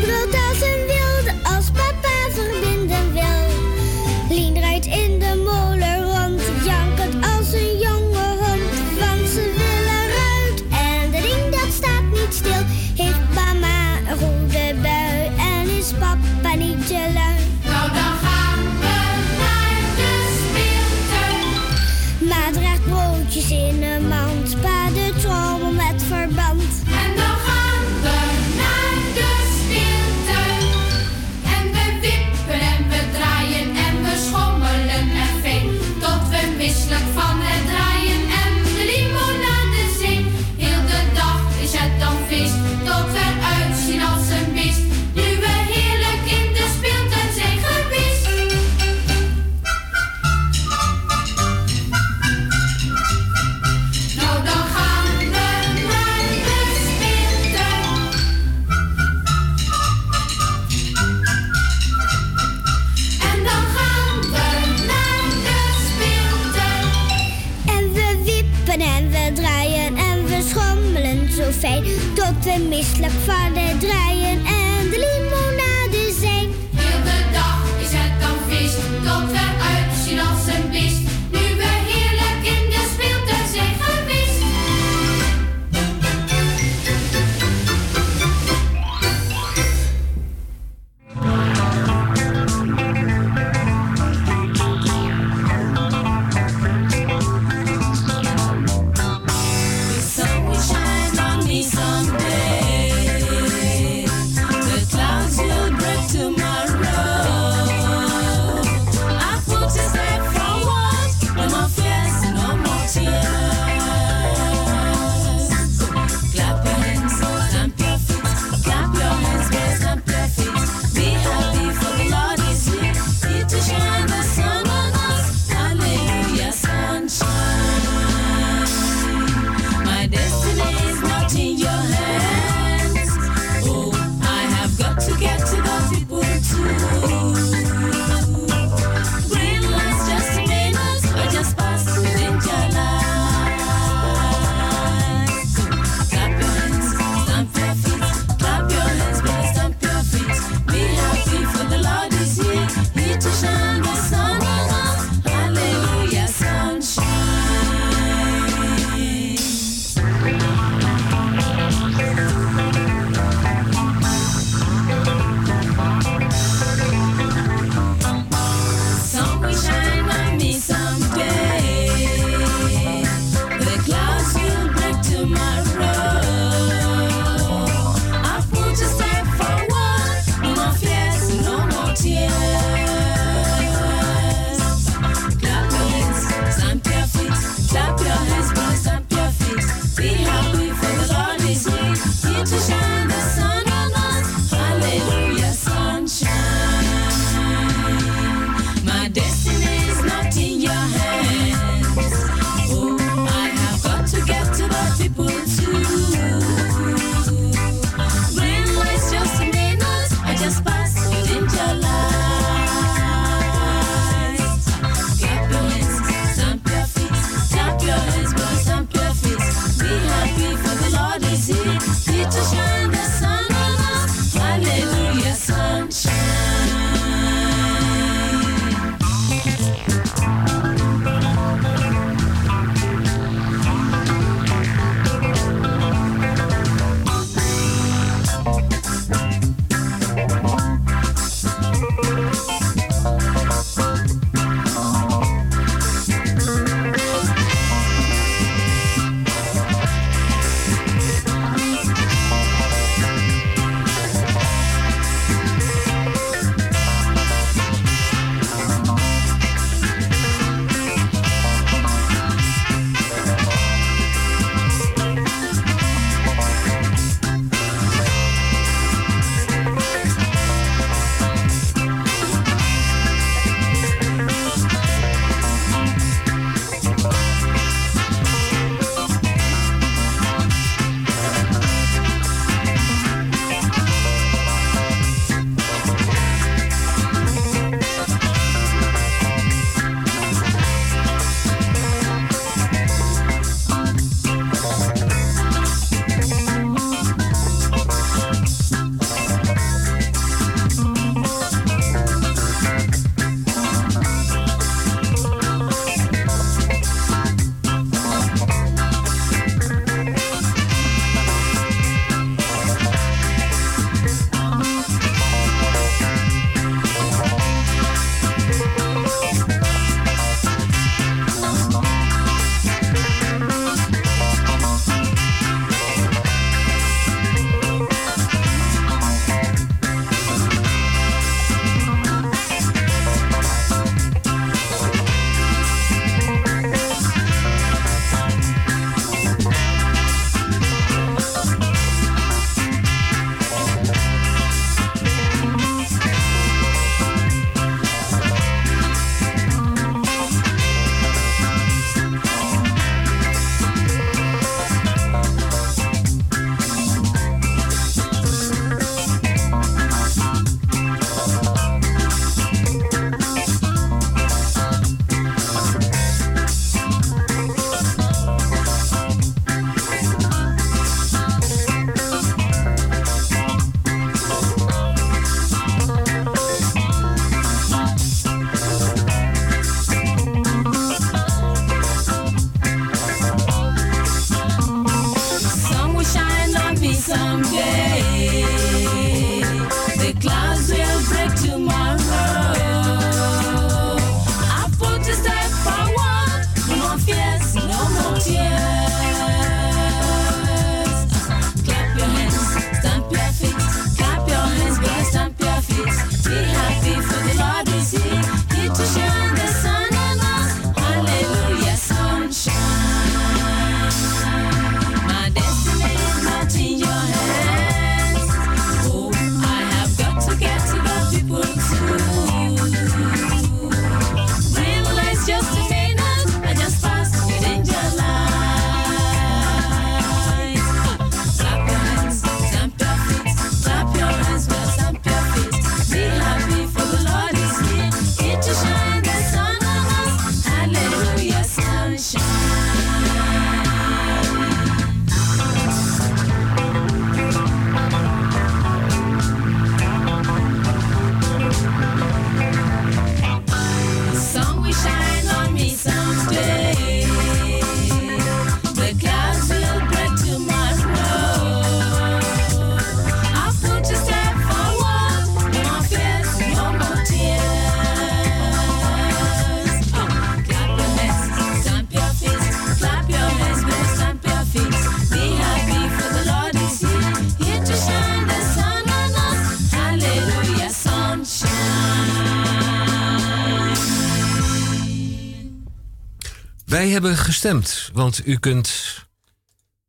Wij hebben gestemd, want u kunt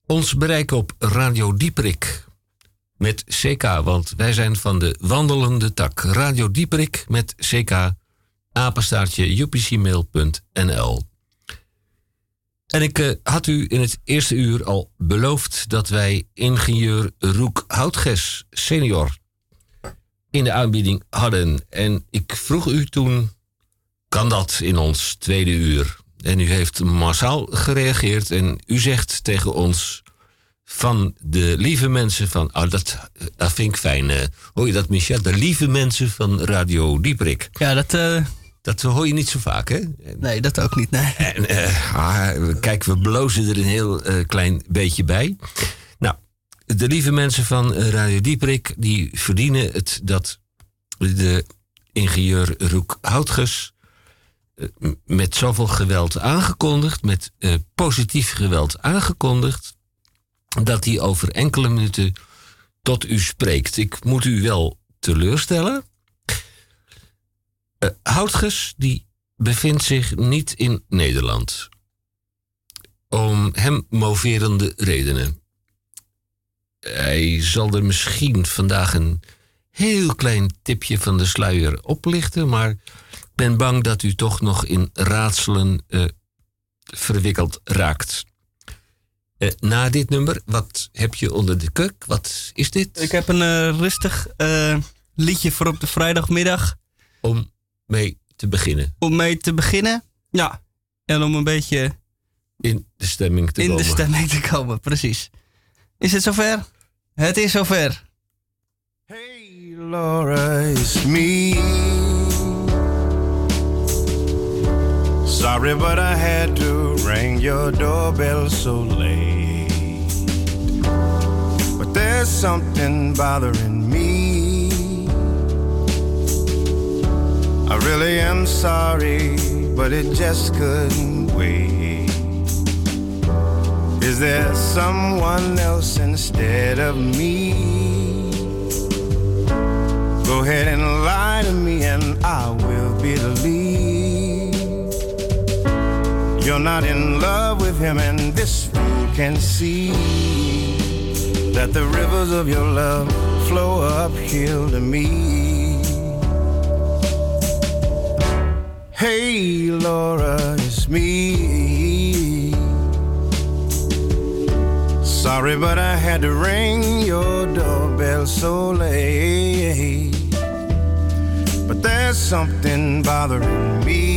ons bereiken op Radio Dieperik met CK, want wij zijn van de wandelende tak. Radio Dieperik met CK, apenstaartje upcmail.nl. En ik eh, had u in het eerste uur al beloofd dat wij ingenieur Roek Houtges senior in de aanbieding hadden. En ik vroeg u toen, kan dat in ons tweede uur? En u heeft massaal gereageerd en u zegt tegen ons van de lieve mensen van... Oh, dat, dat vind ik fijn. eh. hoor je dat, Michel? De lieve mensen van Radio Dieprik. Ja, dat... eh, Dat hoor je niet zo vaak, hè? Nee, dat ook niet, nee. En, eh, ah, kijk, we blozen er een heel klein beetje bij. Nou, de lieve mensen van Radio Dieprik... die verdienen het dat de ingenieur Roek Houtges... eh, met zoveel geweld aangekondigd... met eh, positief geweld aangekondigd... dat hij over enkele minuten tot u spreekt. Ik moet u wel teleurstellen... Eh, Houtges die bevindt zich niet in Nederland. Om hem moverende redenen. Hij zal er misschien vandaag een heel klein tipje van de sluier oplichten, maar ben bang dat u toch nog in raadselen eh, verwikkeld raakt. Eh, na dit nummer, wat heb je onder de kuk? Wat is dit? Ik heb een eh, rustig eh, liedje voor op de vrijdagmiddag. Om mee te beginnen. Om mee te beginnen. Ja. En om een beetje... In de stemming te in komen. de stemming te komen, precies. Is het zover? Het is zover. Laura, it's me. Sorry, but I had to ring your doorbell so late. But there's something bothering me. I really am sorry, but it just couldn't wait. Is there someone else instead of me? Go ahead and lie to me, and I will believe you're not in love with him, and this fool can see that the rivers of your love flow uphill to me. Hey, Laura, it's me. Sorry, but I had to ring your doorbell so late. But there's something bothering me.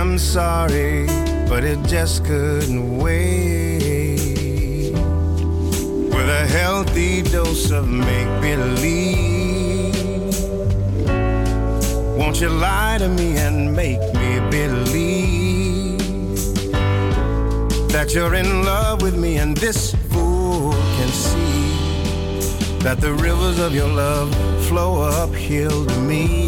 Am sorry, but it just couldn't wait. With a healthy dose of make believe, won't you lie to me and make me believe? that you're in love with me, and this fool can see that the rivers of your love flow uphill to me.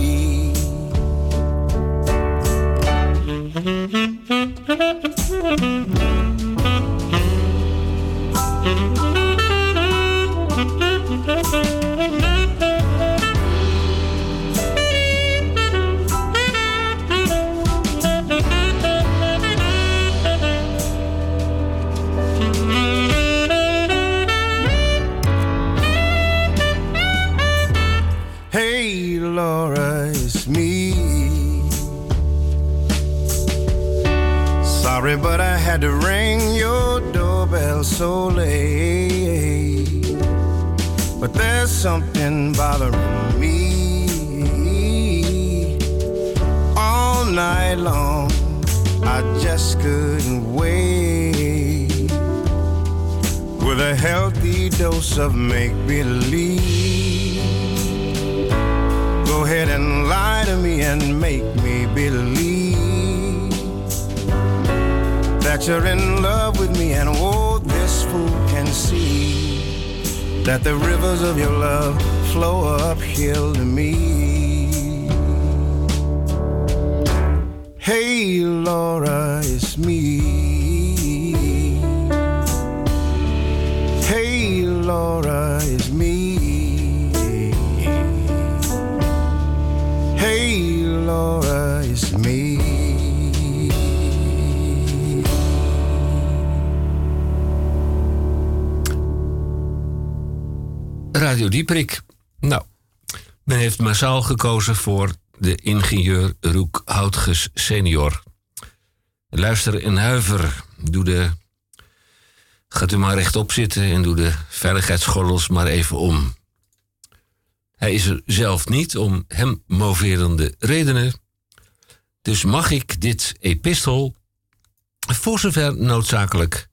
Dieprik. Nou, men heeft massaal gekozen voor de ingenieur Roek Houtges senior. Luister en huiver. Doe de... Gaat u maar rechtop zitten en doe de veiligheidsgordels maar even om. Hij is er zelf niet om hem moverende redenen. Dus mag ik dit epistel voor zover noodzakelijk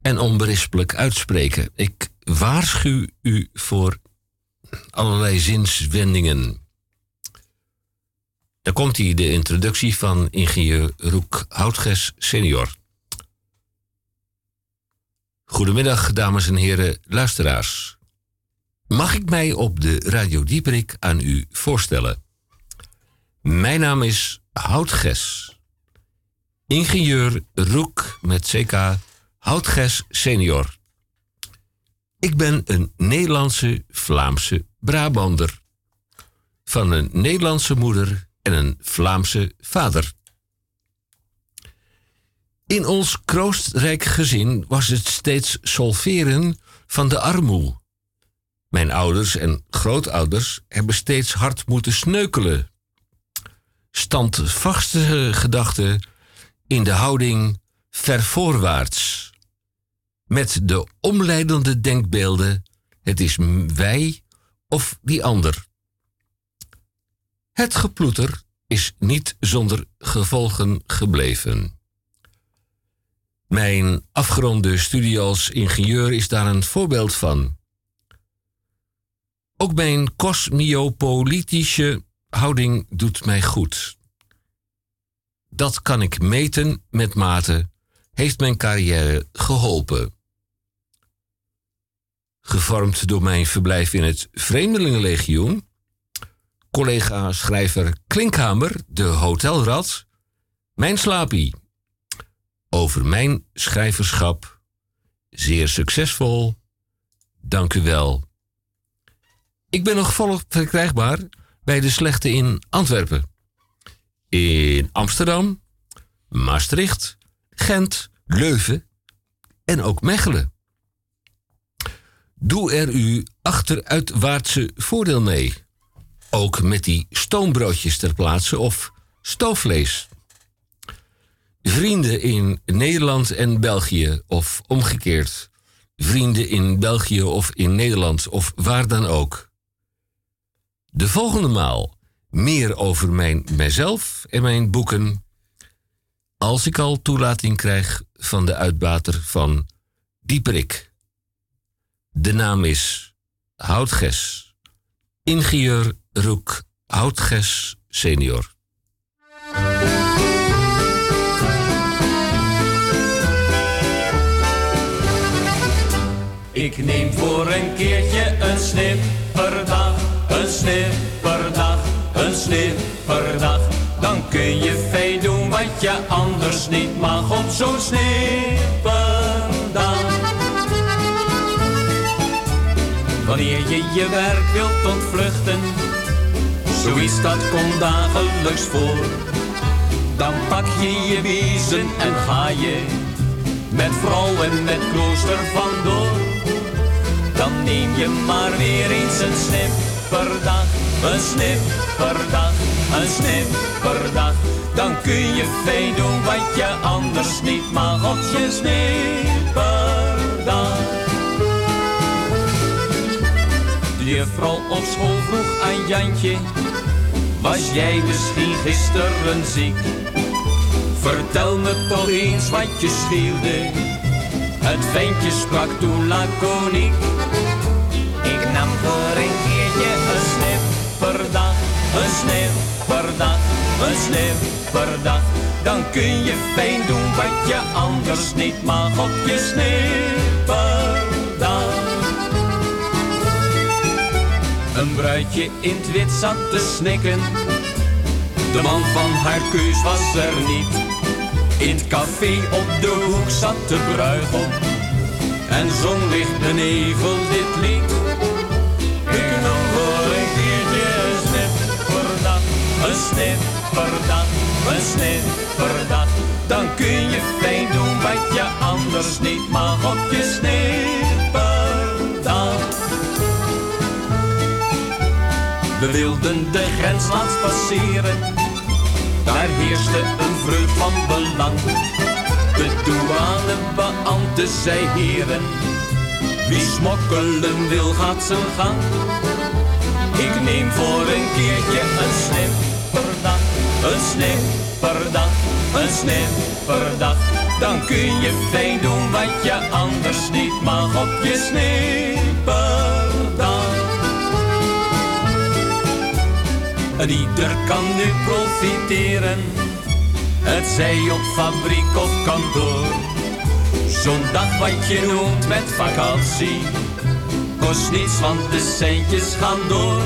en onberispelijk uitspreken. Ik waarschuw u voor allerlei zinswendingen. Daar komt hij de introductie van ingenieur Roek Houtges senior. Goedemiddag, dames en heren luisteraars. Mag ik mij op de Radio Dieperik aan u voorstellen? Mijn naam is Houtges. Ingenieur Roek met CK Houtges senior. Ik ben een Nederlandse Vlaamse Brabander. Van een Nederlandse moeder en een Vlaamse vader. In ons kroostrijk gezin was het steeds solveren van de armoe. Mijn ouders en grootouders hebben steeds hard moeten sneukelen. Standvaste gedachten in de houding vervoorwaarts. Met de omleidende denkbeelden: het is wij of die ander. Het geploeter is niet zonder gevolgen gebleven. Mijn afgeronde studie als ingenieur is daar een voorbeeld van. Ook mijn cosmiopolitische houding doet mij goed. Dat kan ik meten met mate, heeft mijn carrière geholpen. Gevormd door mijn verblijf in het Vreemdelingenlegioen, collega-schrijver Klinkhamer, de hotelrat, mijn slapie. Over mijn schrijverschap, zeer succesvol, dank u wel. Ik ben nog volop verkrijgbaar bij de Slechte in Antwerpen. In Amsterdam, Maastricht, Gent, Leuven en ook Mechelen. Doe er uw achteruitwaartse voordeel mee. Ook met die stoombroodjes ter plaatse of stoofvlees. Vrienden in Nederland en België of omgekeerd. Vrienden in België of in Nederland of waar dan ook. De volgende maal meer over mijn, mijzelf en mijn boeken. Als ik al toelating krijg van de uitbater van Dieperik. De naam is Houtges. Ingenieur Roek Houtges senior. Ik neem voor een keertje een snipperdag, een snipperdag, een snipperdag. Dan kun je fijn doen wat je anders niet mag op zo'n snipperdag. Wanneer je je werk wilt ontvluchten, zoiets dat komt dagelijks voor. Dan pak je je wiezen en ga je met vrouw en met klooster vandoor. Dan neem je maar weer eens een snipperdag, een snipperdag, een snipperdag. Dan kun je fijn doen wat je anders niet mag op je snipperdag. De juffrouw op school vroeg aan Jantje, Was jij misschien gisteren ziek? Vertel me toch eens wat je scheelde. Het ventje sprak toen laconiek. Ik nam voor een keertje een snipperdag, een snipperdag, een snipperdag. Dan kun je fijn doen wat je anders niet mag op je snipperdag. In het wit zat te snikken. De man van haar keus was er niet. In het café op de hoek zat de bruigom. En zong licht benevel dit lied. Ik nam voor een keertje een snipperdag. Een snipperdag, een snipperdag. Dan kun je fijn doen wat je anders niet mag op je snipperdag. We wilden de grens laatst passeren. Daar heerste een vreugd van belang. De douanebeambte zei heren. Wie smokkelen wil gaat zijn gang. Ik neem voor een keertje een snipperdag. Een snipperdag, een snipperdag. Dan kun je fijn doen wat je anders niet mag op je snipperdag. En ieder kan nu profiteren. Het zij op fabriek of kantoor. Zo'n dag wat je noemt met vakantie. Kost niets, want de centjes gaan door.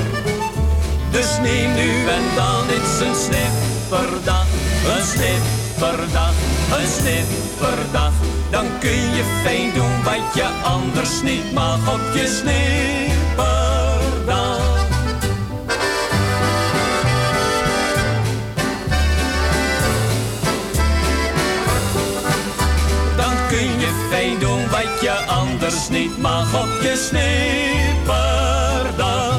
Dus neem nu en dan eens een snipperdag. Een snipperdag, een snipperdag. Dan kun je fijn doen wat je anders niet mag op je snipperdag. Je anders niet mag op je snipperdag.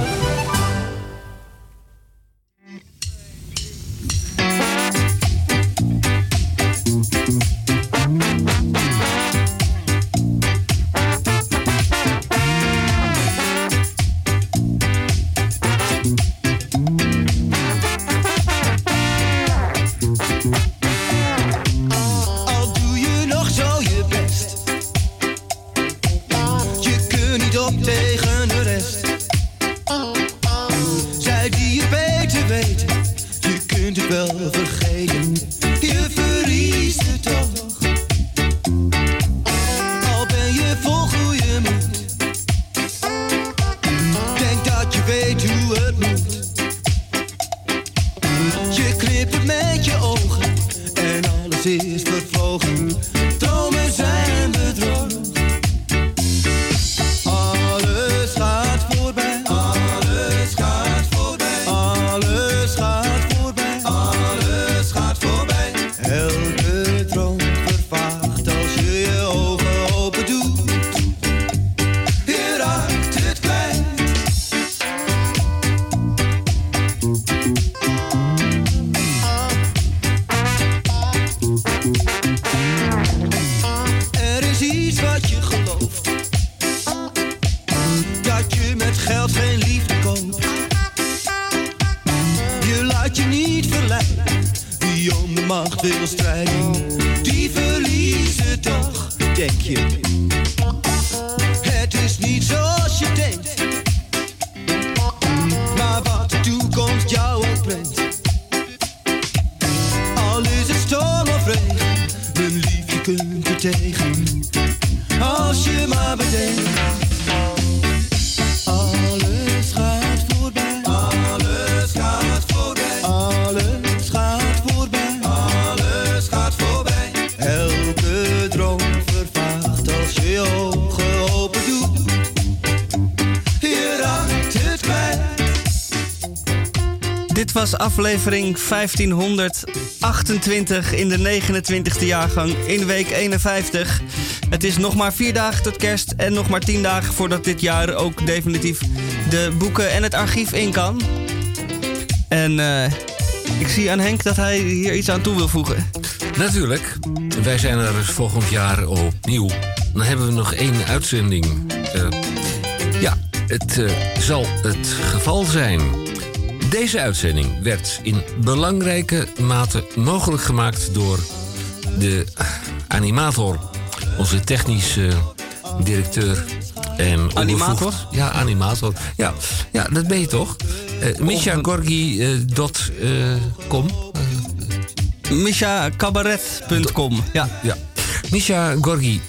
Aflevering 1528 in de 29e jaargang in week 51. Het is nog maar vier dagen tot kerst en nog maar tien dagen voordat dit jaar ook definitief de boeken en het archief in kan. En eh, ik zie aan Henk dat hij hier iets aan toe wil voegen. Natuurlijk. Wij zijn er volgend jaar opnieuw. Dan hebben we nog één uitzending. Eh, ja, het eh, zal het geval zijn. Deze uitzending werd in belangrijke mate mogelijk gemaakt door de animator, onze technische directeur en Animator? Ja, animator. Ja, ja dat ben je toch? Uh, MishaGorgi.com. MishaCabaret.com. Ja. ja. Misha Gorgi,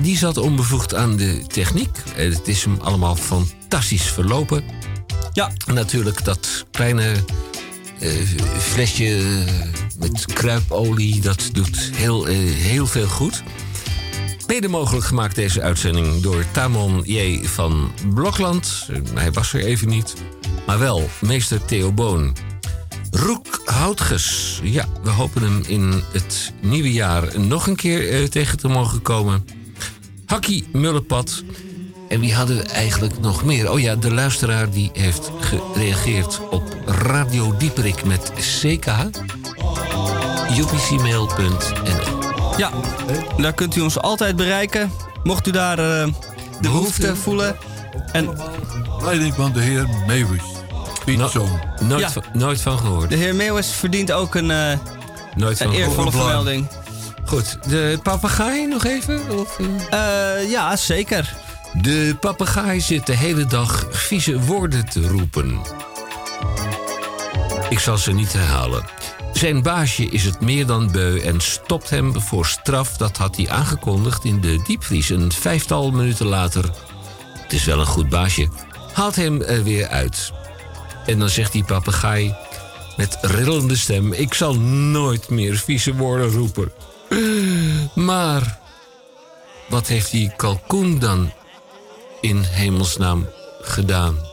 die zat onbevoegd aan de techniek. Eh, Het is hem allemaal fantastisch verlopen. Ja. Natuurlijk dat kleine eh, flesje met kruipolie, dat doet heel, eh, heel veel goed. Mede mogelijk gemaakt deze uitzending door Tamon J. van Blokland. Eh, Hij was er even niet. Maar wel meester Theo Boon. Roek Houtges. Ja, we hopen hem in het nieuwe jaar nog een keer tegen te mogen komen. Hakkie Mullepad. En wie hadden we eigenlijk nog meer? Oh ja, de luisteraar die heeft gereageerd op Radio Dieperik met CK. upcmail.nl Ja, daar kunt u ons altijd bereiken. Mocht u daar eh, de behoefte voelen. En Leiding van de heer Meeuwis. Pietzoon. Nooit, Ja. van, nooit van gehoord. de heer Meeuwis verdient ook een, eh, Nooit van een eervolle vermelding. Goed, de papegaai nog even? Of, Eh, ja, zeker. De papegaai zit de hele dag vieze woorden te roepen. Ik zal ze niet herhalen. Zijn baasje is het meer dan beu en stopt hem voor straf. Dat had hij aangekondigd in de diepvries. Een vijftal minuten later, het is wel een goed baasje, haalt hem er weer uit. En dan zegt die papegaai met rillende stem: Ik zal nooit meer vieze woorden roepen. Maar wat heeft die kalkoen dan in hemelsnaam gedaan?